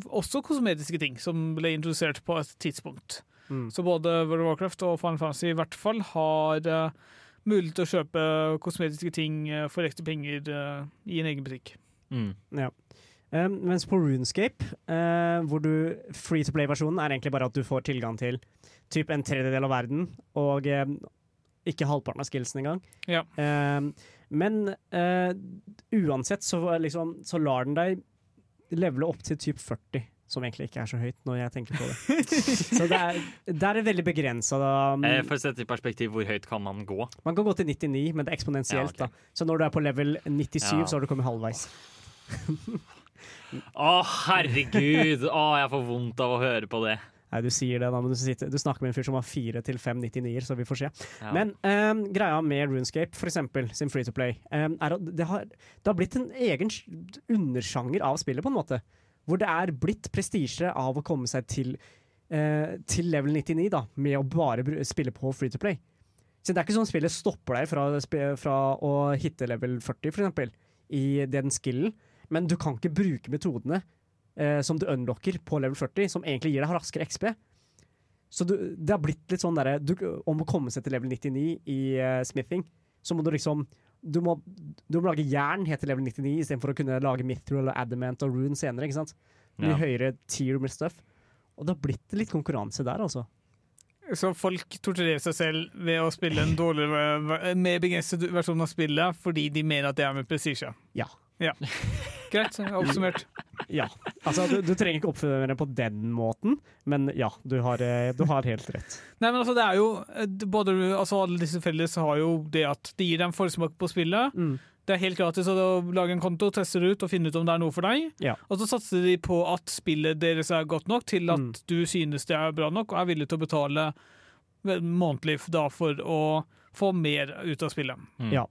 Speaker 3: også kosmetiske ting som ble introdusert på et tidspunkt.
Speaker 5: Mm.
Speaker 3: Så både World of Warcraft og Final Fantasy i hvert fall har uh, mulighet til å kjøpe kosmetiske ting uh, for ekte penger uh, i en egen butikk.
Speaker 2: Mm.
Speaker 5: Um, mens på Runescape, uh, hvor du free to play-versjonen er egentlig bare at du får tilgang til typ en tredjedel av verden, og ikke halvparten av skillsen engang.
Speaker 3: Ja.
Speaker 5: Um, men eh, uansett så, liksom, så lar den deg levele opp til typ 40. Som egentlig ikke er så høyt, når jeg tenker på det. så det er, det er veldig begrensa.
Speaker 2: Eh, for å sette i perspektiv, hvor høyt kan man gå?
Speaker 5: Man kan gå til 99, men det er eksponentielt.
Speaker 2: Ja,
Speaker 5: okay. Så når du er på level 97,
Speaker 2: Ja.
Speaker 5: så har du kommet halvveis.
Speaker 2: Å, herregud! Å, jeg får vondt av å høre på det.
Speaker 5: Nei, du sier det da, men du, sitter, du snakker med en fyr som har fire til fem 99-er, så vi får se.
Speaker 2: Ja.
Speaker 5: Men um, greia med Runescape, for eksempel, sin free to play, um, er at det har, det har blitt en egen undersjanger av spillet, på en måte. Hvor det er blitt prestisje av å komme seg til, uh, til level 99, da, med å bare spille på free to play. Så det er ikke sånn spillet stopper deg fra, fra å hitte level 40, for eksempel, i den skillen, men du kan ikke bruke metodene eh, som du unlocker på level 40, som egentlig gir deg raskere XP. Så du, det har blitt litt sånn derre Om å komme seg til level 99 i uh, smithing, så må du liksom du må, du må lage jern helt til level 99 istedenfor å kunne lage mithril og adamant og rune senere. ikke sant? Mye
Speaker 2: Ja.
Speaker 5: høyere tier med stuff. Og det har blitt litt konkurranse der, altså.
Speaker 3: Så folk torturerer seg selv ved å spille en dårligere, mer begrenset versjon av spillet fordi de mener at det er med prestisje.
Speaker 5: Ja.
Speaker 3: Ja. Greit, oppsummert.
Speaker 5: Ja. Altså, du, du trenger ikke oppføre det på den måten, men ja, du har, eh, du har helt rett.
Speaker 3: Nei, men altså, det er jo eh, både, altså, Alle disse felles har jo det at det gir dem forsmak på spillet.
Speaker 5: Mm.
Speaker 3: Det er helt gratis å lage en konto, teste det ut og finne ut om det er noe for deg.
Speaker 5: Ja.
Speaker 3: Og så satser de på at spillet deres er godt nok til at
Speaker 5: Mm.
Speaker 3: du synes det er bra nok, og er villig til å betale vel, månedlig da for å få mer ut av spillet.
Speaker 2: Mm.
Speaker 5: Ja.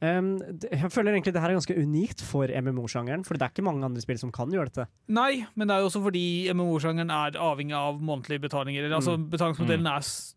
Speaker 5: Um, jeg føler egentlig det her er ganske unikt for MMO-sjangeren, for det er ikke mange andre spill som kan gjøre dette.
Speaker 3: Nei, men det er jo også fordi MMO-sjangeren er avhengig av månedlige betalinger. Mm. Altså, betalingsmodellen er, s-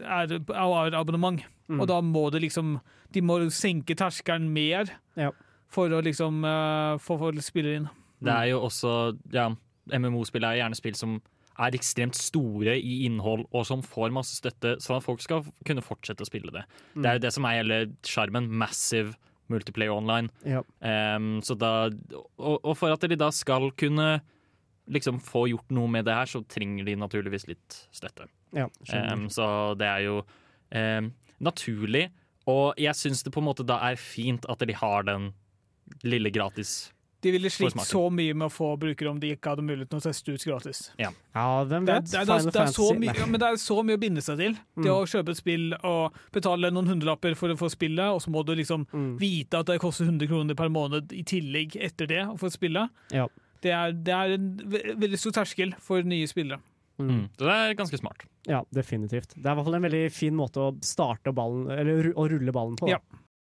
Speaker 3: er, er abonnement,
Speaker 5: Mm.
Speaker 3: og da må det liksom De må senke terskelen mer
Speaker 5: Ja.
Speaker 3: for å liksom uh, få folk spillere inn.
Speaker 2: Det er jo også ja, MMO-spill er gjerne spill som er ekstremt store i innhold, og som får masse støtte, sånn at folk skal kunne fortsette å spille det. Det er jo det som er hele sjarmen. Massive multiplayer online.
Speaker 5: Ja.
Speaker 2: Um, så da, og, og for at de da skal kunne liksom få gjort noe med det her, så trenger de naturligvis litt støtte.
Speaker 5: Ja,
Speaker 2: um, så det er jo um, naturlig, og jeg syns det på en måte da er fint at de har den lille gratis
Speaker 3: De ville slitt så mye med å få brukere om de ikke hadde muligheten å teste ut gratis.
Speaker 5: Ja, hvem
Speaker 3: Det, er-
Speaker 5: vet?
Speaker 3: det, det, det så mye, ja, men det er så mye å binde seg til. Det
Speaker 5: Mm.
Speaker 3: å kjøpe et spill og betale noen hundrelapper for å få spillet, og så må du liksom
Speaker 5: Mm.
Speaker 3: vite at det koster 100 kroner per måned i tillegg etter det å få spille.
Speaker 5: Ja.
Speaker 3: Det er, det er en veldig stor terskel for nye spillere.
Speaker 2: Mm. Så det er ganske smart.
Speaker 5: Ja, definitivt. Det er i hvert fall en veldig fin måte å starte ballen, eller å rulle ballen på. da.
Speaker 3: Ja.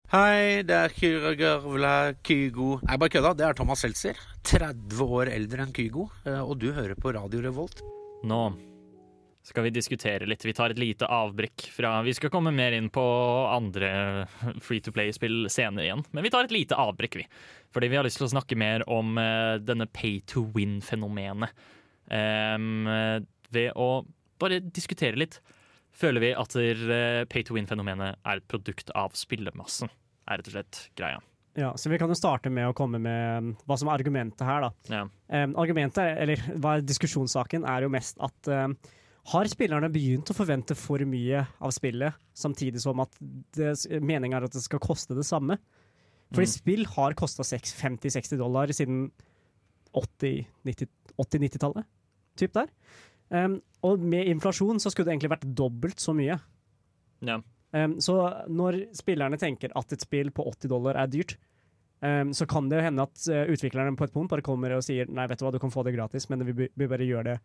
Speaker 10: Hei, det er Kyra Gørvla Kygo Nei, bare kødda. Det er Thomas Seltzer. 30 år eldre enn Kygo. eh, Og du hører på Radio Revolt.
Speaker 2: Nå skal vi diskutere litt. Vi tar et lite avbrekk fra Vi skal komme mer inn på andre free to play-spill senere igjen, men vi tar et lite avbrekk, vi. Fordi vi har lyst til å snakke mer om eh, denne pay to win-fenomenet. Em, eh, ved å bare diskutere litt. Føler vi at pay to win-fenomenet er et produkt av spillemassen, er rett og slett greia.
Speaker 5: Ja, så vi kan jo starte med å komme med hva som er argumentet her, da.
Speaker 2: Ja.
Speaker 5: Um, argumentet, eller hva er diskusjonssaken, er jo mest at um, har spillerne begynt å forvente for mye av spillet, samtidig som at meninga er at det skal koste det samme? Fordi
Speaker 2: Mm.
Speaker 5: spill har kosta 50-60 dollar siden 80-90-tallet. Typ der. Um, og med inflasjon så skulle det egentlig vært dobbelt så mye.
Speaker 2: Ja.
Speaker 5: Um, så når spillerne tenker at et spill på 80 dollar er dyrt, um, så kan det hende at uh, utviklerne på et punkt bare kommer og sier nei, vet du hva, du kan få det gratis, men vi, vi bare gjør det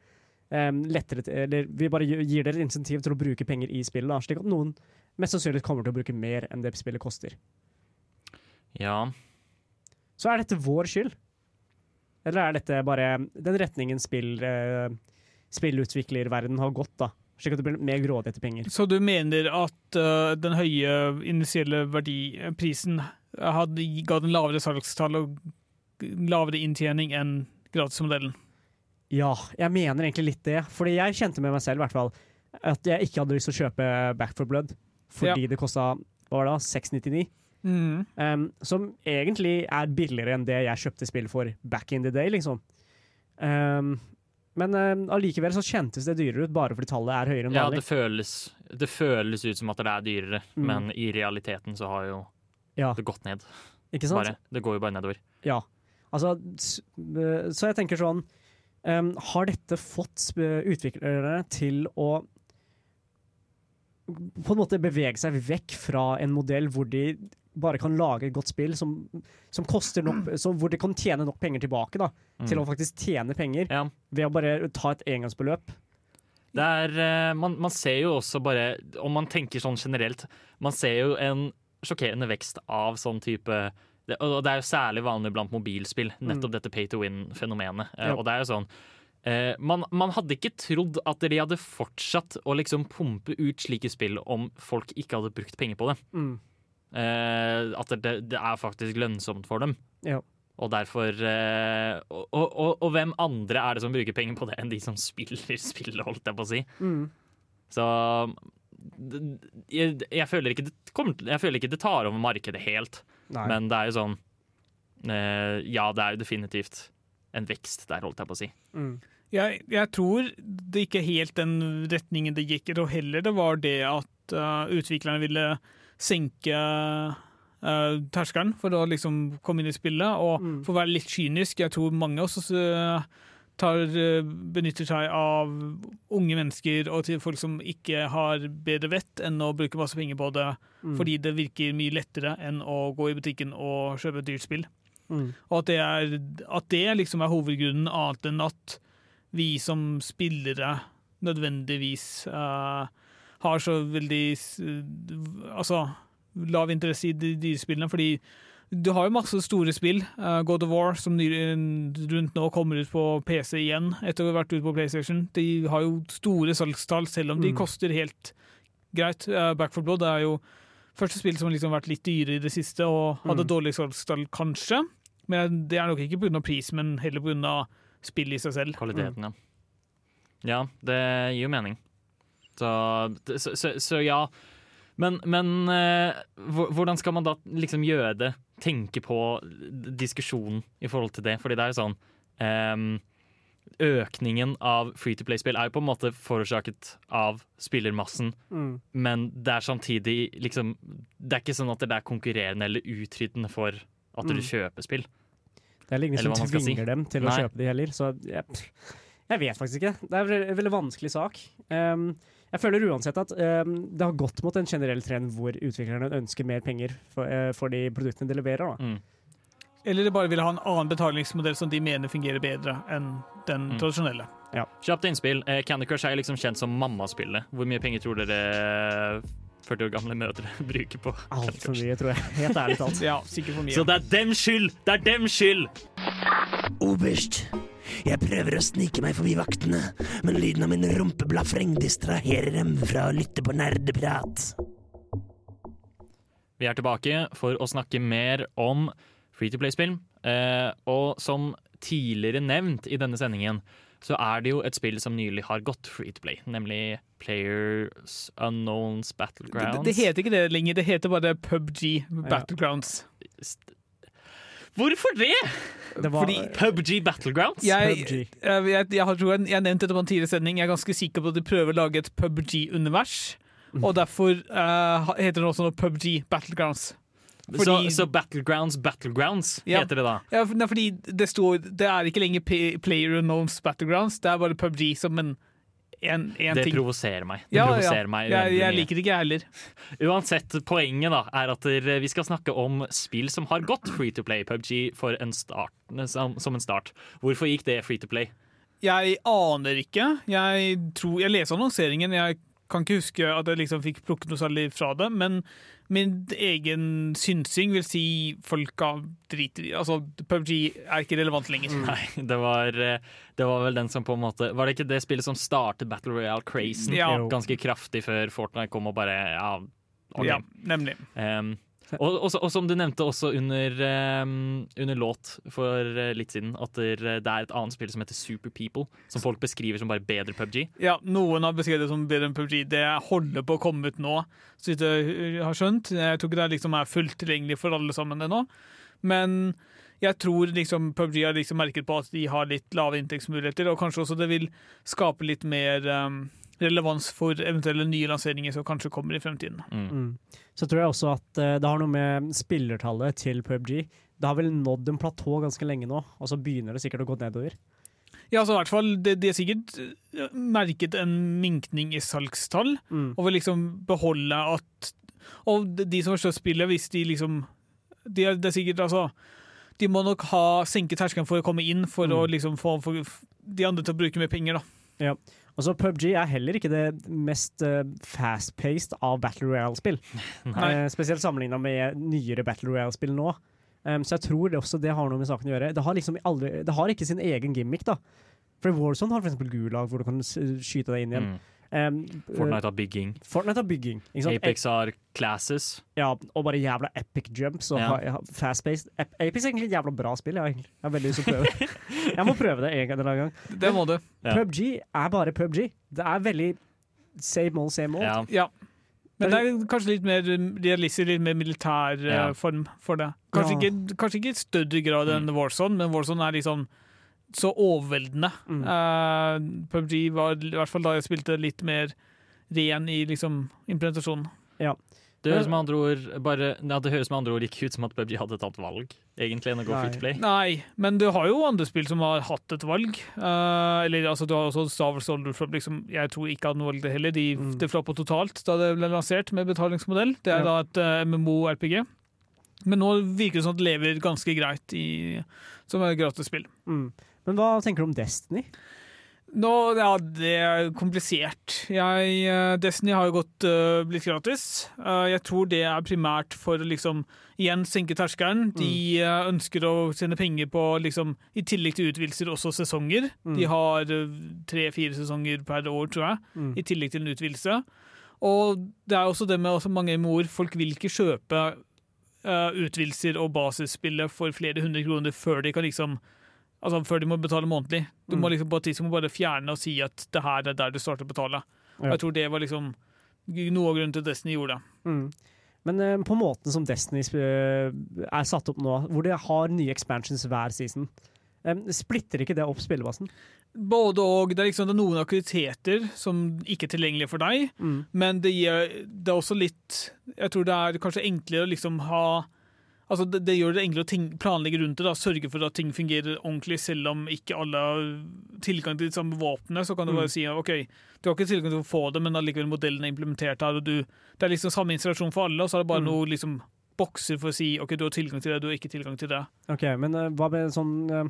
Speaker 5: lettere til, Eller vi bare gir dere insentiv til å bruke penger i spillet, da, slik at noen mest sannsynlig kommer til å bruke mer enn det spillet koster.
Speaker 2: ja.
Speaker 5: Så er dette vår skyld? Eller er dette bare den retningen spill, uh, spillutviklerverden har gått, da? Slik at det blir mer grådig etter penger.
Speaker 3: Så du mener at uh, den høye initielle verdiprisen hadde, ga den lavere salgstall og lavere inntjening enn gratismodellen?
Speaker 5: Ja, jeg mener egentlig litt det. Fordi jeg kjente med meg selv i hvert fall at jeg ikke hadde lyst til å kjøpe Back for Blood fordi det kosta hva var det, 699.
Speaker 3: Mm.
Speaker 5: Um, som egentlig er billigere enn det jeg kjøpte spill for back in the day, liksom. Um, men allikevel så kjentes det dyrere ut bare fordi tallet er høyere enn
Speaker 2: Ja,
Speaker 5: vanlig.
Speaker 2: det føles, det føles ut som at det er dyrere,
Speaker 5: Mm.
Speaker 2: men i realiteten så har jo
Speaker 5: Ja.
Speaker 2: det gått ned.
Speaker 5: Ikke sant?
Speaker 2: Bare. Det går jo bare nedover.
Speaker 5: Ja. Altså, eh, så jeg tenker sånn um, Har dette fått utviklere til å på en måte bevege seg vekk fra en modell hvor de bare kan lage et godt spill som, som koster nok som, Hvor de kan tjene nok penger tilbake da, til å faktisk tjene penger ved å bare ta et engangsbeløp.
Speaker 2: Det er, eh, man, man ser jo også bare, om man tenker sånn generelt, man ser jo en sjokkerende vekst av sånn type det, Og det er jo særlig vanlig blant mobilspill, nettopp dette pay to win-fenomenet. Eh,
Speaker 5: Ja.
Speaker 2: Og det er jo sånn eh, man, man hadde ikke trodd at de hadde fortsatt å liksom pumpe ut slike spill om folk ikke hadde brukt penger på det.
Speaker 5: Mm.
Speaker 2: Eh, at det, det er faktisk lønnsomt for dem.
Speaker 5: Ja.
Speaker 2: Og derfor eh, og, og, og, og hvem andre er det som bruker penger på det enn de som spiller spillet, holdt jeg på å si.
Speaker 5: Mm.
Speaker 2: Så jeg, jeg, føler ikke det kommer, jeg føler ikke det tar over markedet helt.
Speaker 5: Nei.
Speaker 2: Men det er jo sånn eh, Ja, det er jo definitivt en vekst der, holdt jeg på å si.
Speaker 5: Mm.
Speaker 3: Jeg, jeg tror det ikke helt den retningen det gikk. Jeg tror heller det var det at uh, utviklerne ville senke uh, terskelen for å liksom komme inn i spillet. Og for å være litt kynisk, jeg tror mange også uh, tar, uh, benytter seg av unge mennesker og til folk som ikke har bedre vett enn å bruke masse penger på det,
Speaker 5: Mm.
Speaker 3: fordi det virker mye lettere enn å gå i butikken og kjøpe et dyrt spill.
Speaker 5: Mm.
Speaker 3: Og at det, er, at det liksom er hovedgrunnen, annet enn at vi som spillere nødvendigvis uh, har så veldig uh, Altså lav interesse i de dyrespillene, fordi du har jo masse store spill. Uh, God of War, som rundt nå kommer ut på PC igjen etter å ha vært ute på PlayStation. De har jo store salgstall, selv om de
Speaker 5: Mm.
Speaker 3: koster helt greit. Back for Blood er jo første spill som liksom har vært litt dyrere i det siste, og hadde
Speaker 5: Mm.
Speaker 3: dårlig salgstall, kanskje. Men det er nok ikke pga. pris, men heller pga. Spillet i seg selv.
Speaker 2: Kvaliteten, ja. Ja, det gir jo mening. Så, så, så, så ja. Men, men eh, hvordan skal man da liksom gjøre det? Tenke på diskusjonen i forhold til det? Fordi det er jo sånn um, Økningen av free to play-spill er jo på en måte forårsaket av spillermassen,
Speaker 5: Mm.
Speaker 2: men det er samtidig liksom Det er ikke sånn at det er konkurrerende eller utryddende for at du
Speaker 5: Mm.
Speaker 2: kjøper spill.
Speaker 5: Det er ingen som
Speaker 2: tvinger si.
Speaker 5: dem til å
Speaker 2: Nei.
Speaker 5: kjøpe de heller, så jeg, jeg vet faktisk ikke. Det er en veldig vanskelig sak. Um, jeg føler uansett at um, det har gått mot en generell trend hvor utviklerne ønsker mer penger for, uh, for de produktene de leverer. Da.
Speaker 2: Mm.
Speaker 3: Eller de bare vil ha en annen betalingsmodell som de mener fungerer bedre enn den
Speaker 2: Mm.
Speaker 3: tradisjonelle.
Speaker 2: Kjapt innspill. Eh, Candy Crush er liksom kjent som mammaspillet. Hvor mye penger tror dere 40 år gamle mødre bruker på
Speaker 5: Altfor mye, tror jeg. Helt ærlig talt.
Speaker 3: Ja, sikkert for mye.
Speaker 2: Så det er dem skyld! Det er dem skyld!
Speaker 11: Oberst, jeg prøver å snike meg forbi vaktene, men lyden av min rumpeblafreng distraherer dem fra å lytte på nerdeprat.
Speaker 2: Vi er tilbake for å snakke mer om free to play-spill. Eh, og som tidligere nevnt i denne sendingen, så er det jo et spill som nylig har gått free to play, nemlig Players Unknowns
Speaker 3: det,
Speaker 2: Battlegrounds.
Speaker 3: det heter ikke det lenger, det heter bare PubG Battlegrounds.
Speaker 2: Hvorfor det?
Speaker 5: Det var,
Speaker 3: Fordi
Speaker 2: PubG Battlegrounds?
Speaker 3: jeg,
Speaker 5: PUBG.
Speaker 3: jeg, jeg, jeg, har- tror jeg, jeg nevnte dette på en tidligere sending. Jeg er ganske sikker på at de prøver å lage et PubG-univers. Og derfor uh, heter det også noe PubG Battlegrounds.
Speaker 2: Så,
Speaker 3: Fordi-
Speaker 2: så Battlegrounds Battlegrounds
Speaker 3: Ja.
Speaker 2: heter det da?
Speaker 3: Ja, fordi det står Det er ikke lenger Player Unknowns Battlegrounds, det er bare PubG som en, en, en
Speaker 2: Det
Speaker 3: ting.
Speaker 2: provoserer meg. Det
Speaker 3: Ja, ja.
Speaker 2: provoserer meg
Speaker 3: Jeg, jeg liker det ikke, jeg heller.
Speaker 2: Uansett, poenget da er at vi skal snakke om spill som har gått free to play. PubG en start, som, som en start. Hvorfor gikk det free to play?
Speaker 3: Jeg aner ikke. Jeg tror Jeg leser annonseringen. Jeg kan ikke huske at jeg liksom fikk plukket noe særlig fra det, men min egen synsing vil si folka driter i Altså, PubG er ikke relevant lenger.
Speaker 2: Nei, det var, eh, det var vel den som på en måte Var det ikke det spillet som startet Battle Royale-crazen
Speaker 3: Ja.
Speaker 2: ganske kraftig før Fortnite kom og bare Ja, okay.
Speaker 3: Ja, nemlig.
Speaker 2: Em, og, og, og som du nevnte også under, um, under låt for eh, litt siden, at der, det er et annet spill som heter Super People, som folk beskriver som bare bedre PubG.
Speaker 3: Ja, noen har beskrevet det som bedre enn PubG. Det holder på å komme ut nå, så vidt jeg har skjønt. Jeg tror ikke det liksom er fullt tilgjengelig for alle sammen ennå. Men jeg tror liksom PubG har liksom merket på at de har litt lave inntektsmuligheter, og kanskje også det vil skape litt mer um, relevans for eventuelle nye lanseringer som kanskje kommer i fremtiden.
Speaker 5: Mm. Så tror jeg også at eh, det har noe med spillertallet til PubG. Det har vel nådd en platå ganske lenge nå, og så begynner det sikkert å gå nedover.
Speaker 3: Ja, altså i hvert fall, de, de har sikkert eh, merket en minkning i salgstall,
Speaker 5: Mm.
Speaker 3: og vil liksom beholde at Og de som har kjøpt spillet, hvis de liksom de er, Det er sikkert altså De må nok ha senket terskelen for å komme inn, for å liksom få få de andre til å bruke mer penger, da.
Speaker 5: Ja. Og så PubG er heller ikke det mest eh, fast-paced av Battle Royale-spill. Eh, spesielt sammenligna med nyere Battle Royale-spill nå. Um, så jeg tror det også det har noe med saken å gjøre. Det har liksom aldri, det har ikke sin egen gimmick, da. For Warzone har eksempel Gulag, hvor du kan skyte deg inn igjen.
Speaker 2: Mm.
Speaker 5: Um,
Speaker 2: Fortnite har bygging.
Speaker 5: Fortnite har bygging. Ikke sant?
Speaker 2: Apex har classes.
Speaker 5: Ja, og bare jævla epic jumps og
Speaker 2: Ja.
Speaker 5: fast-paced. Apex er egentlig et jævla bra spill. Jeg har, egentlig- jeg har veldig lyst til å prøve det. Jeg må prøve det en gang eller annen gang.
Speaker 3: Det må du.
Speaker 2: Ja.
Speaker 5: PubG er bare PubG. Det er veldig same old, same old.
Speaker 2: Ja.
Speaker 3: Ja. Men det er kanskje litt mer realistisk, litt mer militær eh,
Speaker 2: Ja.
Speaker 3: form for det. Kanskje,
Speaker 5: Ja.
Speaker 3: ikke, kanskje ikke i større grad enn Warzone, men Warzone er liksom så overveldende.
Speaker 5: Mm.
Speaker 3: Uh, PubG var i hvert fall da jeg spilte litt mer ren i liksom implementasjonen.
Speaker 2: Det høres med andre ord bare, ja, det høres med andre ord ikke ut som at PubG hadde et annet valg, egentlig, enn å gå
Speaker 5: Nei.
Speaker 2: free to play.
Speaker 3: Nei, men du har jo andre spill som har hatt et valg. Uh, eller altså, du har også Star Wars Old Flop, liksom, jeg tror ikke hadde noe valg det heller. De,
Speaker 5: Mm.
Speaker 3: Det floppa totalt da det ble lansert med betalingsmodell. Det er
Speaker 5: Ja.
Speaker 3: da et uh, MMO-RPG. Men nå virker det som at det lever ganske greit i, som et gratisspill.
Speaker 5: Mm. Men hva tenker du om Destiny?
Speaker 3: Nå, ja, det er komplisert. Jeg, eh, Destiny har jo gått, uh, blitt gratis. Uh, jeg tror det er primært for å liksom, igjen senke terskelen. De uh, ønsker å tjene penger på, liksom, i tillegg til utvidelser, også sesonger.
Speaker 5: Mm.
Speaker 3: De har tre-fire sesonger per år, tror jeg,
Speaker 5: Mm.
Speaker 3: i tillegg til en utvidelse. Og det er også det med også mange MO-er. Folk vil ikke kjøpe utvidelser og basisspillet for flere hundre kroner før de kan liksom Altså før de må betale månedlig. Du må
Speaker 5: Mm.
Speaker 3: liksom på et tidspunkt bare fjerne og si at det her er der du starter å betale. Og. Jeg tror det var liksom noe av grunnen til Destiny gjorde det.
Speaker 5: Mm. Men eh, på måten som Destiny eh, er satt opp nå, hvor de har nye expansions hver season, eh, splitter ikke det opp spillebasen?
Speaker 3: Både og. Det er liksom det er noen aktiviteter som ikke er tilgjengelige for deg,
Speaker 5: Mm.
Speaker 3: men det, gir, det er også litt Jeg tror det er kanskje enklere å liksom ha Altså det, det gjør det enklere å ting, planlegge rundt det. da, Sørge for at ting fungerer ordentlig, selv om ikke alle har tilgang til de samme våpnene. Så kan du
Speaker 5: Mm.
Speaker 3: bare si ok, du har ikke tilgang til å få det, men allikevel modellen er implementert her. og du, Det er liksom samme installasjon for alle, og så er det bare
Speaker 5: Mm.
Speaker 3: noe liksom bokser for å si ok, du har tilgang til det, du har ikke tilgang til det.
Speaker 5: Ok, Men uh, hva med sånn uh,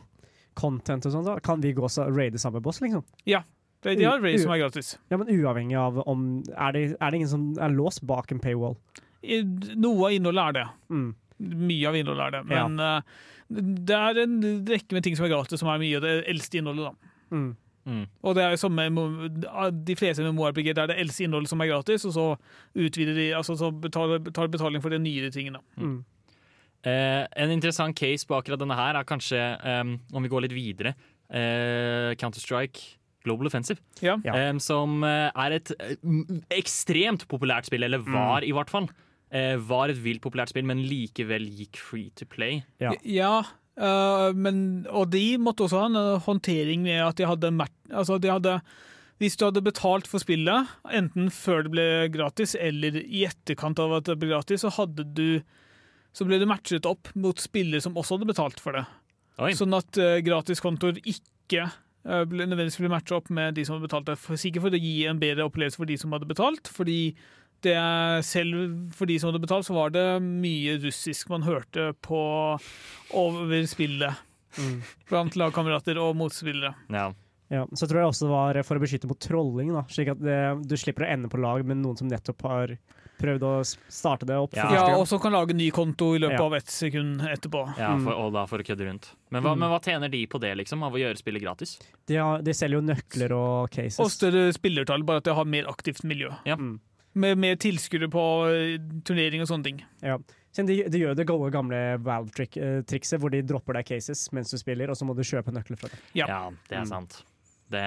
Speaker 5: content og sånn? da? Kan vi gå og raide samme boss, liksom?
Speaker 3: Ja. Det, de har raid som er gratis.
Speaker 5: Ja, Men uavhengig av om Er det, er det ingen som er låst bak en paywall?
Speaker 3: I- Noe av innholdet er det.
Speaker 5: Mm.
Speaker 3: Mye av innholdet er det. Men eh, det er en rekke med ting som er gratis, som er mye av det eldste innholdet. da.
Speaker 5: Mm.
Speaker 2: Mm.
Speaker 3: Og det er jo samme De fleste MMO-RPG er det eldste innholdet som er gratis, og så utvider de, altså så betaler, betaler betaling for de nyere tingene.
Speaker 5: Mm.
Speaker 2: Eh, en interessant case på akkurat denne her er kanskje, em, om vi går litt videre, eh, Counter-Strike Global Offensive.
Speaker 3: Ja.
Speaker 2: Em, som er et ekstremt populært spill, eller var i hvert fall. Eh, var et vilt populært spill, men likevel gikk free to play.
Speaker 5: Ja.
Speaker 3: Ja, øh, men, og de måtte også ha en øh, håndtering med at de hadde, altså de hadde Hvis du hadde betalt for spillet, enten før det ble gratis eller i etterkant av at det ble gratis, så hadde du så ble du matchet opp mot spillere som også hadde betalt for det.
Speaker 2: Oi.
Speaker 3: Sånn at uh, gratiskontoer ikke ble, nødvendigvis ble matchet opp med de som hadde betalt det. For, sikkert for å gi en bedre opplevelse for de som hadde betalt, fordi det er, selv for de som hadde betalt, så var det mye russisk man hørte på over spillet.
Speaker 5: Mm.
Speaker 3: Blant lagkamerater og motspillere.
Speaker 2: Ja.
Speaker 5: Ja, så tror jeg også det var for å beskytte mot trolling, da, slik at det, du slipper å ende på lag med noen som nettopp har prøvd å starte det opp.
Speaker 2: Ja.
Speaker 3: Ja, og som kan lage ny konto i løpet
Speaker 5: Ja.
Speaker 3: av ett sekund etterpå.
Speaker 2: Ja, for, og da for å kødde rundt. Men hva,
Speaker 5: Mm.
Speaker 2: men hva tjener de på det, liksom, av å gjøre spillet gratis?
Speaker 5: De, har, de selger jo nøkler og cases.
Speaker 3: Og større spillertall, bare at det har mer aktivt miljø.
Speaker 2: Ja.
Speaker 5: Mm.
Speaker 3: Med med tilskuere på eh, turnering og sånne ting.
Speaker 5: Ja. De, de gjør det gode, gamle Valve-trikset, hvor de dropper deg cases mens du spiller, og så må du kjøpe nøkler fra det.
Speaker 3: Ja.
Speaker 2: det er
Speaker 5: Mm.
Speaker 2: sant. Det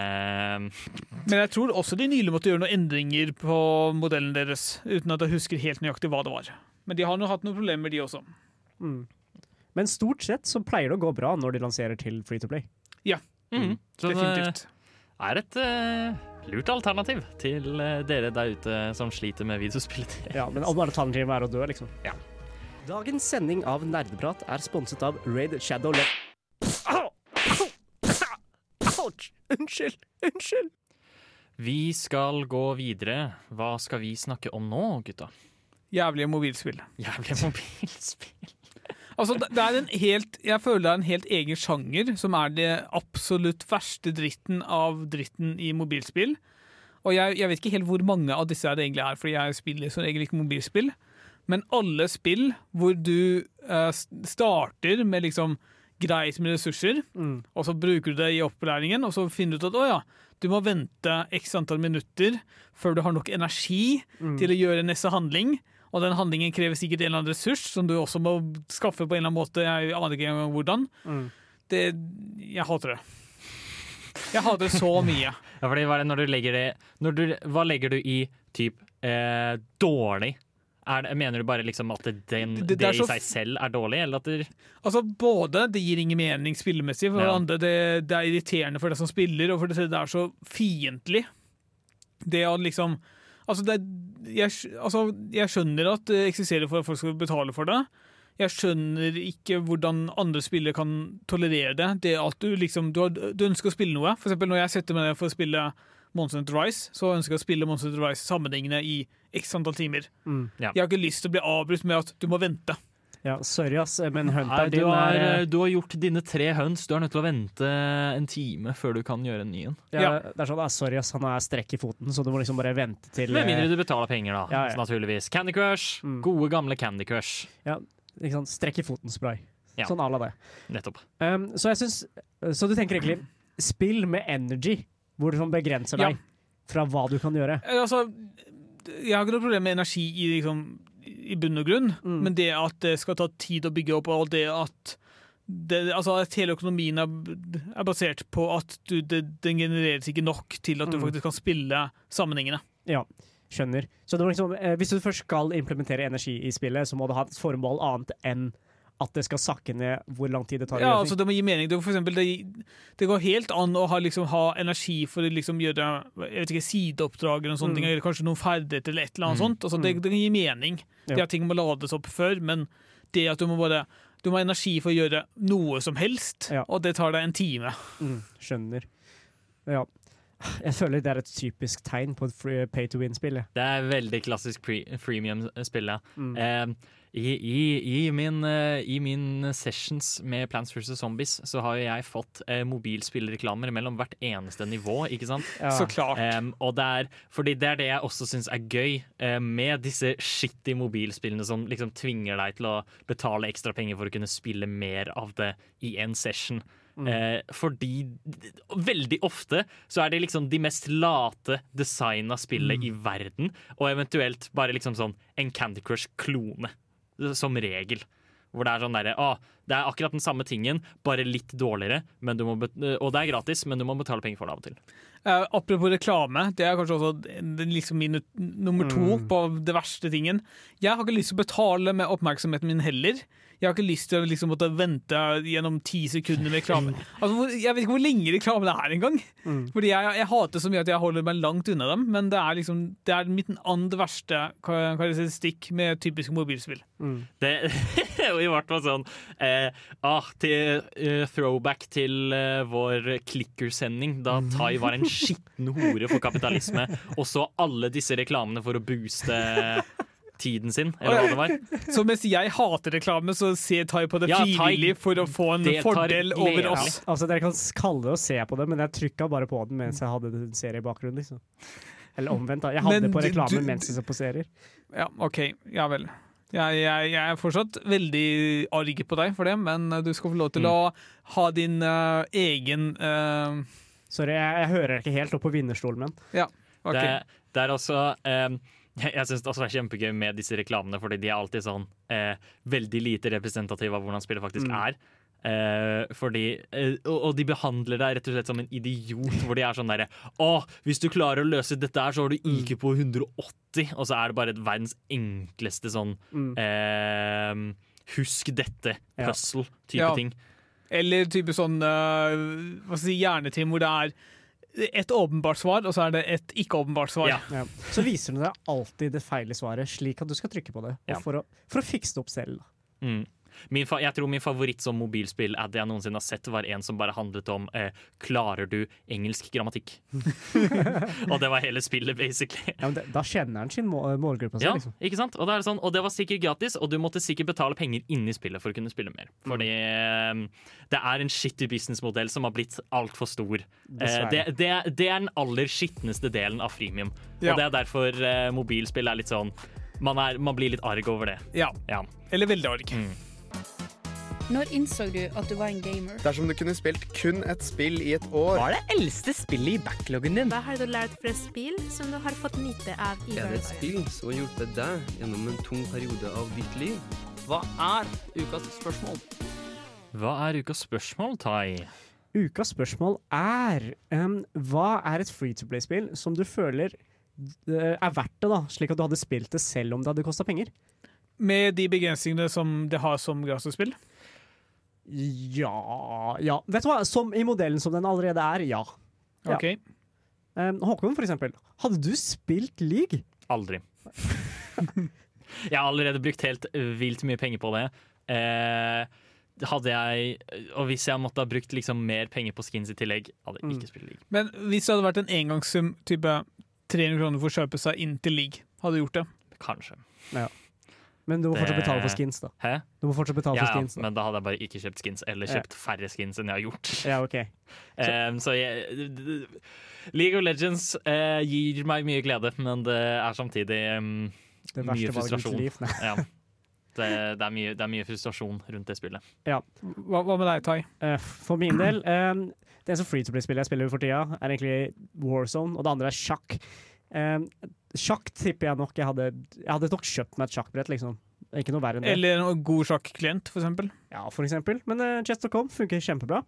Speaker 3: Men jeg tror også de nylig måtte gjøre noen endringer på modellen deres, uten at jeg husker helt nøyaktig hva det var. Men de har nå hatt noen problemer, de også.
Speaker 5: Mm. Men stort sett så pleier det å gå bra når de lanserer til Free to Play.
Speaker 3: Ja,
Speaker 2: mm. Så det er et eh, lurt alternativ til eh, dere der ute som sliter med videospillet.
Speaker 5: Ja, men om alternativet er å dø, liksom.
Speaker 2: Ja.
Speaker 5: Dagens sending av Nerdeprat er sponset av Raid Shadow Le... Au! Ouch! Unnskyld! Unnskyld!
Speaker 2: Vi skal gå videre. Hva skal vi snakke om nå, gutta?
Speaker 3: Jævlige mobilspill.
Speaker 2: Jævlig mobilspill.
Speaker 3: Altså, det er en helt, jeg føler det er en helt egen sjanger som er det absolutt verste dritten av dritten i mobilspill. Og jeg, jeg vet ikke helt hvor mange av disse det egentlig er, fordi jeg spiller som regel ikke mobilspill. Men alle spill hvor du eh, starter med liksom greit med ressurser,
Speaker 5: Mm.
Speaker 3: og så bruker du det i opplæringen, og så finner du ut at å ja, du må vente x antall minutter før du har nok energi
Speaker 5: Mm.
Speaker 3: til å gjøre neste handling. Og den handlingen krever sikkert en eller annen ressurs som du også må skaffe på en eller annen måte. Jeg aner ikke engang hvordan.
Speaker 5: Mm.
Speaker 3: Det, jeg hater det. Jeg hater det så mye.
Speaker 2: Ja, fordi hva er når du legger det du, Hva legger du i typ eh, dårlig? Er det, mener du bare liksom at det, den,
Speaker 3: Det-
Speaker 2: det,
Speaker 3: er
Speaker 2: i seg selv er dårlig, eller at det
Speaker 3: Altså Både det gir ingen mening spillemessig, for
Speaker 2: Ja.
Speaker 3: andre det, det er irriterende for deg som spiller, og for det tredje det er så fiendtlig. Det å liksom Altså, det, jeg, altså, jeg skjønner at det eksisterer for at folk skal betale for det. Jeg skjønner ikke hvordan andre spillere kan tolerere det. Det at du liksom Du, har, du ønsker å spille noe. For eksempel når jeg setter meg ned for å spille Monster Hunter Rise, så ønsker jeg å spille Monster Hunter Rise sammenhengende i x antall timer.
Speaker 5: Mm.
Speaker 2: Ja.
Speaker 3: Jeg har ikke lyst til å bli avbrutt med at du må vente.
Speaker 5: Ja, sorry, ass, men
Speaker 2: du,
Speaker 5: din
Speaker 2: har,
Speaker 5: er eh,
Speaker 2: du har gjort dine tre høns. Du er nødt til å vente en time før du kan gjøre en ny en.
Speaker 5: ja, Det er sånn, ah, sorry, ass, han har strekk i foten, så du må liksom bare vente til
Speaker 2: Med
Speaker 5: eh,
Speaker 2: mindre du betaler penger, da.
Speaker 5: Ja, ja.
Speaker 2: Naturligvis. Candy Crush.
Speaker 5: Mm.
Speaker 2: Gode, gamle Candy Crush.
Speaker 5: ikke sant, Strekk i foten-spray.
Speaker 2: Ja.
Speaker 5: Sånn à la det.
Speaker 2: Nettopp.
Speaker 5: Um, så jeg syns Så du tenker egentlig spill med energy, hvor du sånn begrenser
Speaker 3: Ja.
Speaker 5: deg fra hva du kan gjøre.
Speaker 3: Eh, Altså, jeg har ikke noe problem med energi i, liksom, i bunn og grunn,
Speaker 5: Mm.
Speaker 3: men det at det skal ta tid å bygge opp, og det at det, altså at hele økonomien er, er basert på at du, det, den genereres ikke nok til at du
Speaker 5: Mm.
Speaker 3: faktisk kan spille sammenhengende.
Speaker 5: Ja, skjønner. Så det var liksom, eh, hvis du først skal implementere energi i spillet, så må det ha et formål annet enn at det skal sakke ned hvor lang tid det tar.
Speaker 3: Ja, altså. Det må gi mening. Det, eksempel, det, det går helt an å ha, liksom, ha energi for å liksom, gjøre jeg vet ikke, sideoppdrag eller, sånne
Speaker 5: Mm.
Speaker 3: eller kanskje noen ferdigheter eller et eller annet
Speaker 2: Mm.
Speaker 3: sånt. Altså, det, det kan gi mening.
Speaker 5: Ja.
Speaker 3: Det at ting må lades opp før, men det at du må bare du må ha energi for å gjøre noe som helst, og det tar deg en time.
Speaker 5: Mm, skjønner. Ja. Jeg føler det er et typisk tegn på et pay to win-spill.
Speaker 2: Det er veldig klassisk pre freemium-spill, ja.
Speaker 5: Mm.
Speaker 2: Eh, i, i, i, min, eh, I min sessions med Plants vs. Zombies så har jo jeg fått eh, mobilspillreklamer mellom hvert eneste nivå, ikke sant?
Speaker 3: Ja. Så klart.
Speaker 2: Og det er, fordi det er det jeg også syns er gøy eh, med disse shitty mobilspillene som liksom tvinger deg til å betale ekstra penger for å kunne spille mer av det i en session.
Speaker 12: Mm.
Speaker 2: Eh, fordi veldig ofte så er det liksom de mest late designa spillet
Speaker 12: Mm.
Speaker 2: i verden, og eventuelt bare liksom sånn en Candy Crush-klone, som regel. Hvor det er sånn derre Å, det er akkurat den samme tingen, bare litt dårligere, men du må bet og det er gratis, men du må betale penger for det av og til.
Speaker 3: Eh, apropos reklame, det er kanskje også liksom min nummer to
Speaker 2: Mm.
Speaker 3: på det verste tingen. Jeg har ikke lyst til å betale med oppmerksomheten min heller. Jeg har ikke lyst til å liksom måtte vente gjennom ti sekunder med reklame. Altså, jeg vet ikke hvor lenge reklame det er engang.
Speaker 5: Mm.
Speaker 3: Fordi jeg, jeg hater så mye at jeg holder meg langt unna dem, men det er liksom Det er mitt andre verste karakteristikk med typiske mobilspill.
Speaker 2: Det er jo i hvert fall sånn eh, ah, til, uh, Throwback til uh, vår klikkersending, da Tai var en skitten hore for kapitalisme, og så alle disse reklamene for å booste tiden sin, eller hva det var.
Speaker 3: Så mens jeg hater reklame, så ser Tai på det
Speaker 2: Ja,
Speaker 3: frivillig for å få en fordel over oss.
Speaker 5: Ja, altså Dere kan kalle det å se på det, men jeg trykka bare på den mens jeg hadde en serie i bakgrunnen. liksom. Eller omvendt. da. Jeg hadde
Speaker 3: Men
Speaker 5: på reklame
Speaker 3: du-
Speaker 5: mens jeg så på serier.
Speaker 3: Ja, OK. Ja vel. Jeg, jeg, jeg er fortsatt veldig arg på deg for det, men du skal få lov til
Speaker 2: Mm.
Speaker 3: å ha din uh, egen uh...
Speaker 5: Sorry, jeg, jeg hører ikke helt opp på vinnerstolen min.
Speaker 3: Ja, ok.
Speaker 2: Det, det er også eh, Jeg, syns det også er kjempegøy med disse reklamene, fordi de er alltid sånn eh, veldig lite representative av hvordan spillet faktisk
Speaker 5: Mm.
Speaker 2: er. Eh, fordi, eh, og, og de behandler deg rett og slett som en idiot, hvor de er sånn derre Å, hvis du klarer å løse dette her, så har du
Speaker 5: Mm.
Speaker 2: IQ på 180, og så er det bare et verdens enkleste sånn
Speaker 5: Mm.
Speaker 2: eh, Husk dette-puzzle-type
Speaker 3: Ja.
Speaker 2: ting.
Speaker 3: Eller type sånn uh, hva skal jeg si, hjernetim hvor det er et åpenbart svar, og så er det et ikke-åpenbart svar.
Speaker 5: Ja. Så viser den deg alltid det feile svaret, slik at du skal trykke på det. Og for, å, for å fikse det opp selv.
Speaker 2: Mm. Min fa jeg tror min favoritt som mobilspill-ad jeg noensinne har sett, var en som bare handlet om eh, Klarer du engelsk grammatikk? og det var hele spillet, basically.
Speaker 5: Ja, det, da kjenner han sin må målgruppe.
Speaker 2: Ja,
Speaker 5: Liksom.
Speaker 2: ikke sant? Og det, sånn, og det var sikkert gratis, og du måtte sikkert betale penger inni spillet for å kunne spille mer. Fordi mm. det er en shitty businessmodell som har blitt altfor stor. Eh, det, det, det er den aller skitneste delen av freemium.
Speaker 3: Ja.
Speaker 2: Og det er derfor eh, mobilspill er litt sånn man, er, man blir litt arg over det.
Speaker 3: Ja.
Speaker 2: Ja.
Speaker 3: Eller veldig arg.
Speaker 13: Når innså du at du var en gamer?
Speaker 14: Dersom du kunne spilt kun et spill i et år
Speaker 15: Hva er det eldste spillet i backloggen din?
Speaker 16: Hva har du lært fra spill som du har fått nyte av i
Speaker 17: Er det et spill som har hjulpet deg gjennom en tung periode av ditt liv?
Speaker 15: Hva er ukas spørsmål?
Speaker 2: Hva er ukas spørsmål, Tai?
Speaker 5: Ukas spørsmål er um, Hva er et free to play-spill som du føler eh, er verdt det, da, slik at du hadde spilt det selv om det hadde kosta penger?
Speaker 3: Med de begrensningene som det har som gratisspill.
Speaker 5: Ja Ja. Vet du hva? Som I modellen som den allerede er, ja. ja.
Speaker 3: Ok.
Speaker 5: Um, Håkon, for eksempel. Hadde du spilt league?
Speaker 2: Aldri. jeg har allerede brukt helt vilt mye penger på det. Eh, hadde jeg Og hvis jeg måtte ha brukt liksom mer penger på skins i tillegg, hadde jeg ikke spilt league.
Speaker 3: Men hvis det hadde vært en engangssum, type 300 kroner for å kjøpe seg inn til league, hadde du gjort det?
Speaker 2: Kanskje.
Speaker 5: Ja. Men du må fortsatt betale for skins, da.
Speaker 2: Hæ?
Speaker 5: Du må fortsatt betale
Speaker 2: ja,
Speaker 5: for skins.
Speaker 2: Ja,
Speaker 5: Da.
Speaker 2: men da hadde jeg bare ikke kjøpt skins, eller
Speaker 5: Ja.
Speaker 2: kjøpt færre skins enn jeg har gjort.
Speaker 5: Ja, ok.
Speaker 2: Så jeg, d- d- League of Legends uh, gir meg mye glede, men det er samtidig um,
Speaker 5: Det
Speaker 2: mye frustrasjon.
Speaker 5: liv,
Speaker 2: ja. det, det, er mye, det er mye frustrasjon rundt det spillet.
Speaker 5: Ja.
Speaker 3: Hva, hva med deg, Tai?
Speaker 5: Uh, For min del um, Det eneste free to play-spillet jeg spiller for tida, er egentlig Warzone, og det andre er sjakk. Um, sjakk tipper jeg nok jeg hadde Jeg hadde nok kjøpt meg et sjakkbrett, liksom. Ikke noe verre enn det.
Speaker 3: Eller en god sjakklient, for eksempel.
Speaker 5: Ja, for eksempel. Men uh, Chess.com funker kjempebra,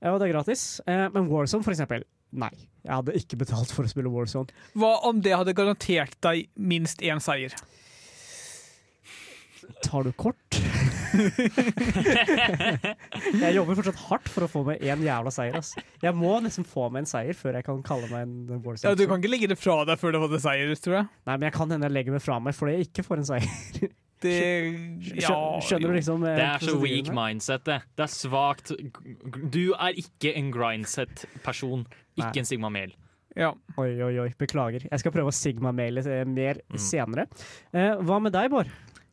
Speaker 5: eh, og det er gratis. Uh, men Warzone, for eksempel. Nei. Jeg hadde ikke betalt for å spille Warzone.
Speaker 3: Hva om det hadde garantert deg minst én seier?
Speaker 5: Tar du kort? jeg jobber fortsatt hardt for å få meg én jævla seier. Ass. Jeg må nesten få meg en seier før jeg kan kalle meg en Warzone.
Speaker 3: Ja, Du kan ikke legge det fra deg før du har fått seier, tror jeg.
Speaker 5: Nei, men jeg kan hende jeg legger meg fra meg fordi jeg ikke får en seier.
Speaker 3: Det Ja
Speaker 5: skjønner du liksom, eh,
Speaker 2: Det er så weak mindset, det. Det er svakt. Du er ikke en grindset-person. Ikke
Speaker 5: Nei.
Speaker 2: en Sigma Mel.
Speaker 5: Oi, oi, oi. Beklager. Jeg skal prøve å sigma-maile eh, mer
Speaker 2: Mm.
Speaker 5: senere. Eh, hva med deg, Bård?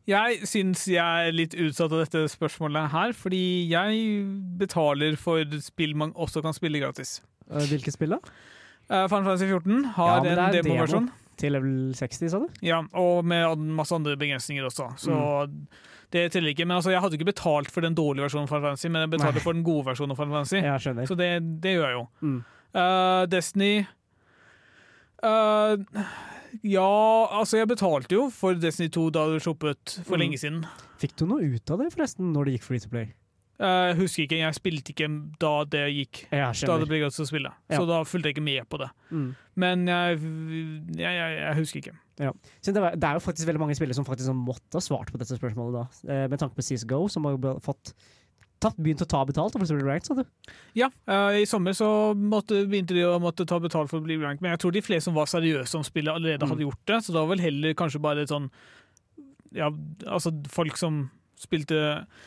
Speaker 3: Jeg syns jeg er litt utsatt av dette spørsmålet her, fordi jeg betaler for spill man også kan spille gratis.
Speaker 5: Eh, Hvilke spill, da?
Speaker 3: Uh, Final Fantasy 14 har
Speaker 5: men det er demo. Til level 60, sa du?
Speaker 3: Ja, og med masse andre begrensninger også. Så det teller ikke. Men altså, jeg hadde ikke betalt for den dårlige versjonen av Fantasy, men jeg betalte
Speaker 5: Nei.
Speaker 3: for den gode versjonen av Fantasy.
Speaker 5: Jeg skjønner.
Speaker 3: Så det, det gjør jeg jo.
Speaker 5: Mm.
Speaker 3: Uh, Destiny eh, Ja, altså jeg betalte jo for Destiny 2 da det sluppet for
Speaker 5: Mm.
Speaker 3: lenge siden.
Speaker 5: Fikk du noe ut av det, forresten, når det gikk free to play?
Speaker 3: Eh, Jeg husker ikke, jeg spilte ikke da det gikk. Da det ble godt å spille.
Speaker 5: Ja.
Speaker 3: Så da fulgte jeg ikke med på det.
Speaker 5: Mm.
Speaker 3: Men jeg, jeg, jeg, jeg husker ikke.
Speaker 5: Ja. Det, var, det er jo faktisk veldig mange spillere som faktisk måtte ha svart på dette spørsmålet, da. Eh, med tanke på CSGO, som har fått tatt, begynt å ta betalt for å bli ranked, sa du?
Speaker 3: Ja, uh, i sommer så måtte, begynte de å måtte ta betalt for å bli ranked, men jeg tror de fleste som var seriøse om spillet, allerede
Speaker 5: Mm.
Speaker 3: hadde gjort det, så det var vel heller kanskje bare et sånn Ja, altså folk som spilte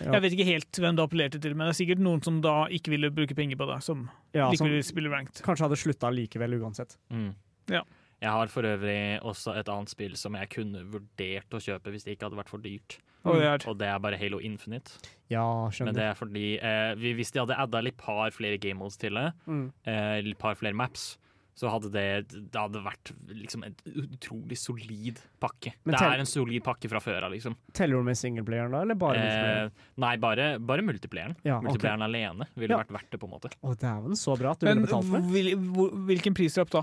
Speaker 5: Ja.
Speaker 3: Jeg vet ikke helt hvem det appellerte til, men det er sikkert noen som da ikke ville bruke penger på det, som
Speaker 5: Ja, som
Speaker 3: likevel spille ranked.
Speaker 5: kanskje hadde slutta likevel uansett.
Speaker 2: Mm.
Speaker 3: Ja.
Speaker 2: Jeg har for øvrig også et annet spill som jeg kunne vurdert å kjøpe hvis det ikke hadde vært for dyrt.
Speaker 3: Og det er-
Speaker 2: Og det er bare Halo Infinite.
Speaker 5: Ja,
Speaker 2: Men det er fordi eh, hvis de hadde adda litt par flere game modes til det,
Speaker 5: Mm.
Speaker 2: eh, litt par flere maps, så hadde det, det hadde vært liksom en utrolig solid pakke.
Speaker 5: Men
Speaker 2: det er en solid pakke fra før av, liksom.
Speaker 5: Teller du med singleplayeren da, eller bare
Speaker 2: Eh,
Speaker 5: multiplayer?
Speaker 2: nei, bare, bare multiplayeren.
Speaker 5: Ja,
Speaker 2: multiplayeren okay. alene ville
Speaker 5: Ja.
Speaker 2: vært verdt det, på en måte.
Speaker 5: Å, dæven, så bra at du
Speaker 3: Men
Speaker 5: ville betalt for det.
Speaker 3: hvil, hvor- hvilken prislapp da?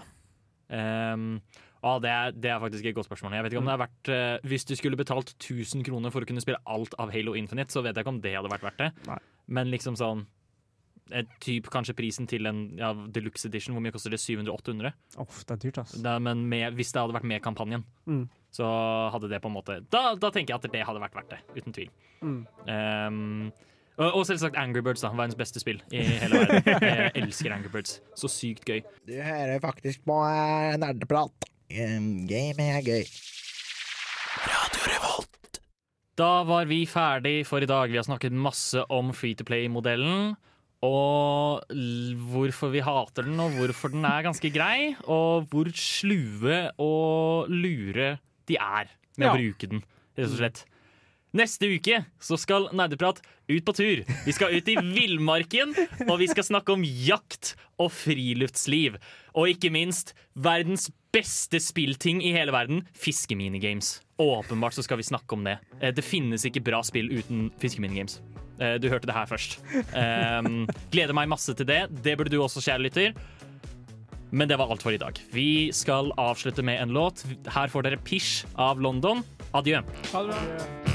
Speaker 2: Um, ah, det, er, det er faktisk et godt spørsmål. Jeg vet ikke om det er verdt uh, Hvis du skulle betalt 1000 kroner for å kunne spille alt av Halo Infinite, så vet jeg ikke om det hadde vært verdt det.
Speaker 5: Nei.
Speaker 2: Men liksom sånn et typ Kanskje prisen til en ja, deluxe edition, hvor mye koster det? 700-800?
Speaker 5: Oh, det er dyrt, ass.
Speaker 2: Er- Men med, hvis det hadde vært med kampanjen,
Speaker 5: Mm.
Speaker 2: så hadde det på en måte da, da tenker jeg at det hadde vært verdt det, uten tvil.
Speaker 5: Mm.
Speaker 2: Um, og, og selvsagt Angry Birds, da. Verdens beste spill i hele verden. Jeg elsker Angry Birds. Så sykt gøy.
Speaker 12: Du hører faktisk på eh, nerdeprat. Um, Game er gøy.
Speaker 2: Da var vi ferdig for i dag. Vi har snakket masse om free to play-modellen. Og hvorfor vi hater den, og hvorfor den er ganske grei. Og hvor slue og lure de er med
Speaker 3: Ja.
Speaker 2: å bruke den, rett og slett. Neste uke så skal Nerdeprat ut på tur. Vi skal ut i villmarken, og vi skal snakke om jakt og friluftsliv. Og ikke minst verdens beste spillting i hele verden, fiskeminigames. Åpenbart så skal vi snakke om det. Eh, Det finnes ikke bra spill uten fiskeminigames. Eh, Du hørte det her først. Um, gleder meg masse til det. Det burde du også, kjære lytter. Men det var alt for i dag. Vi skal avslutte med en låt. Her får dere Pish av London. Adjø.
Speaker 3: Ha det bra.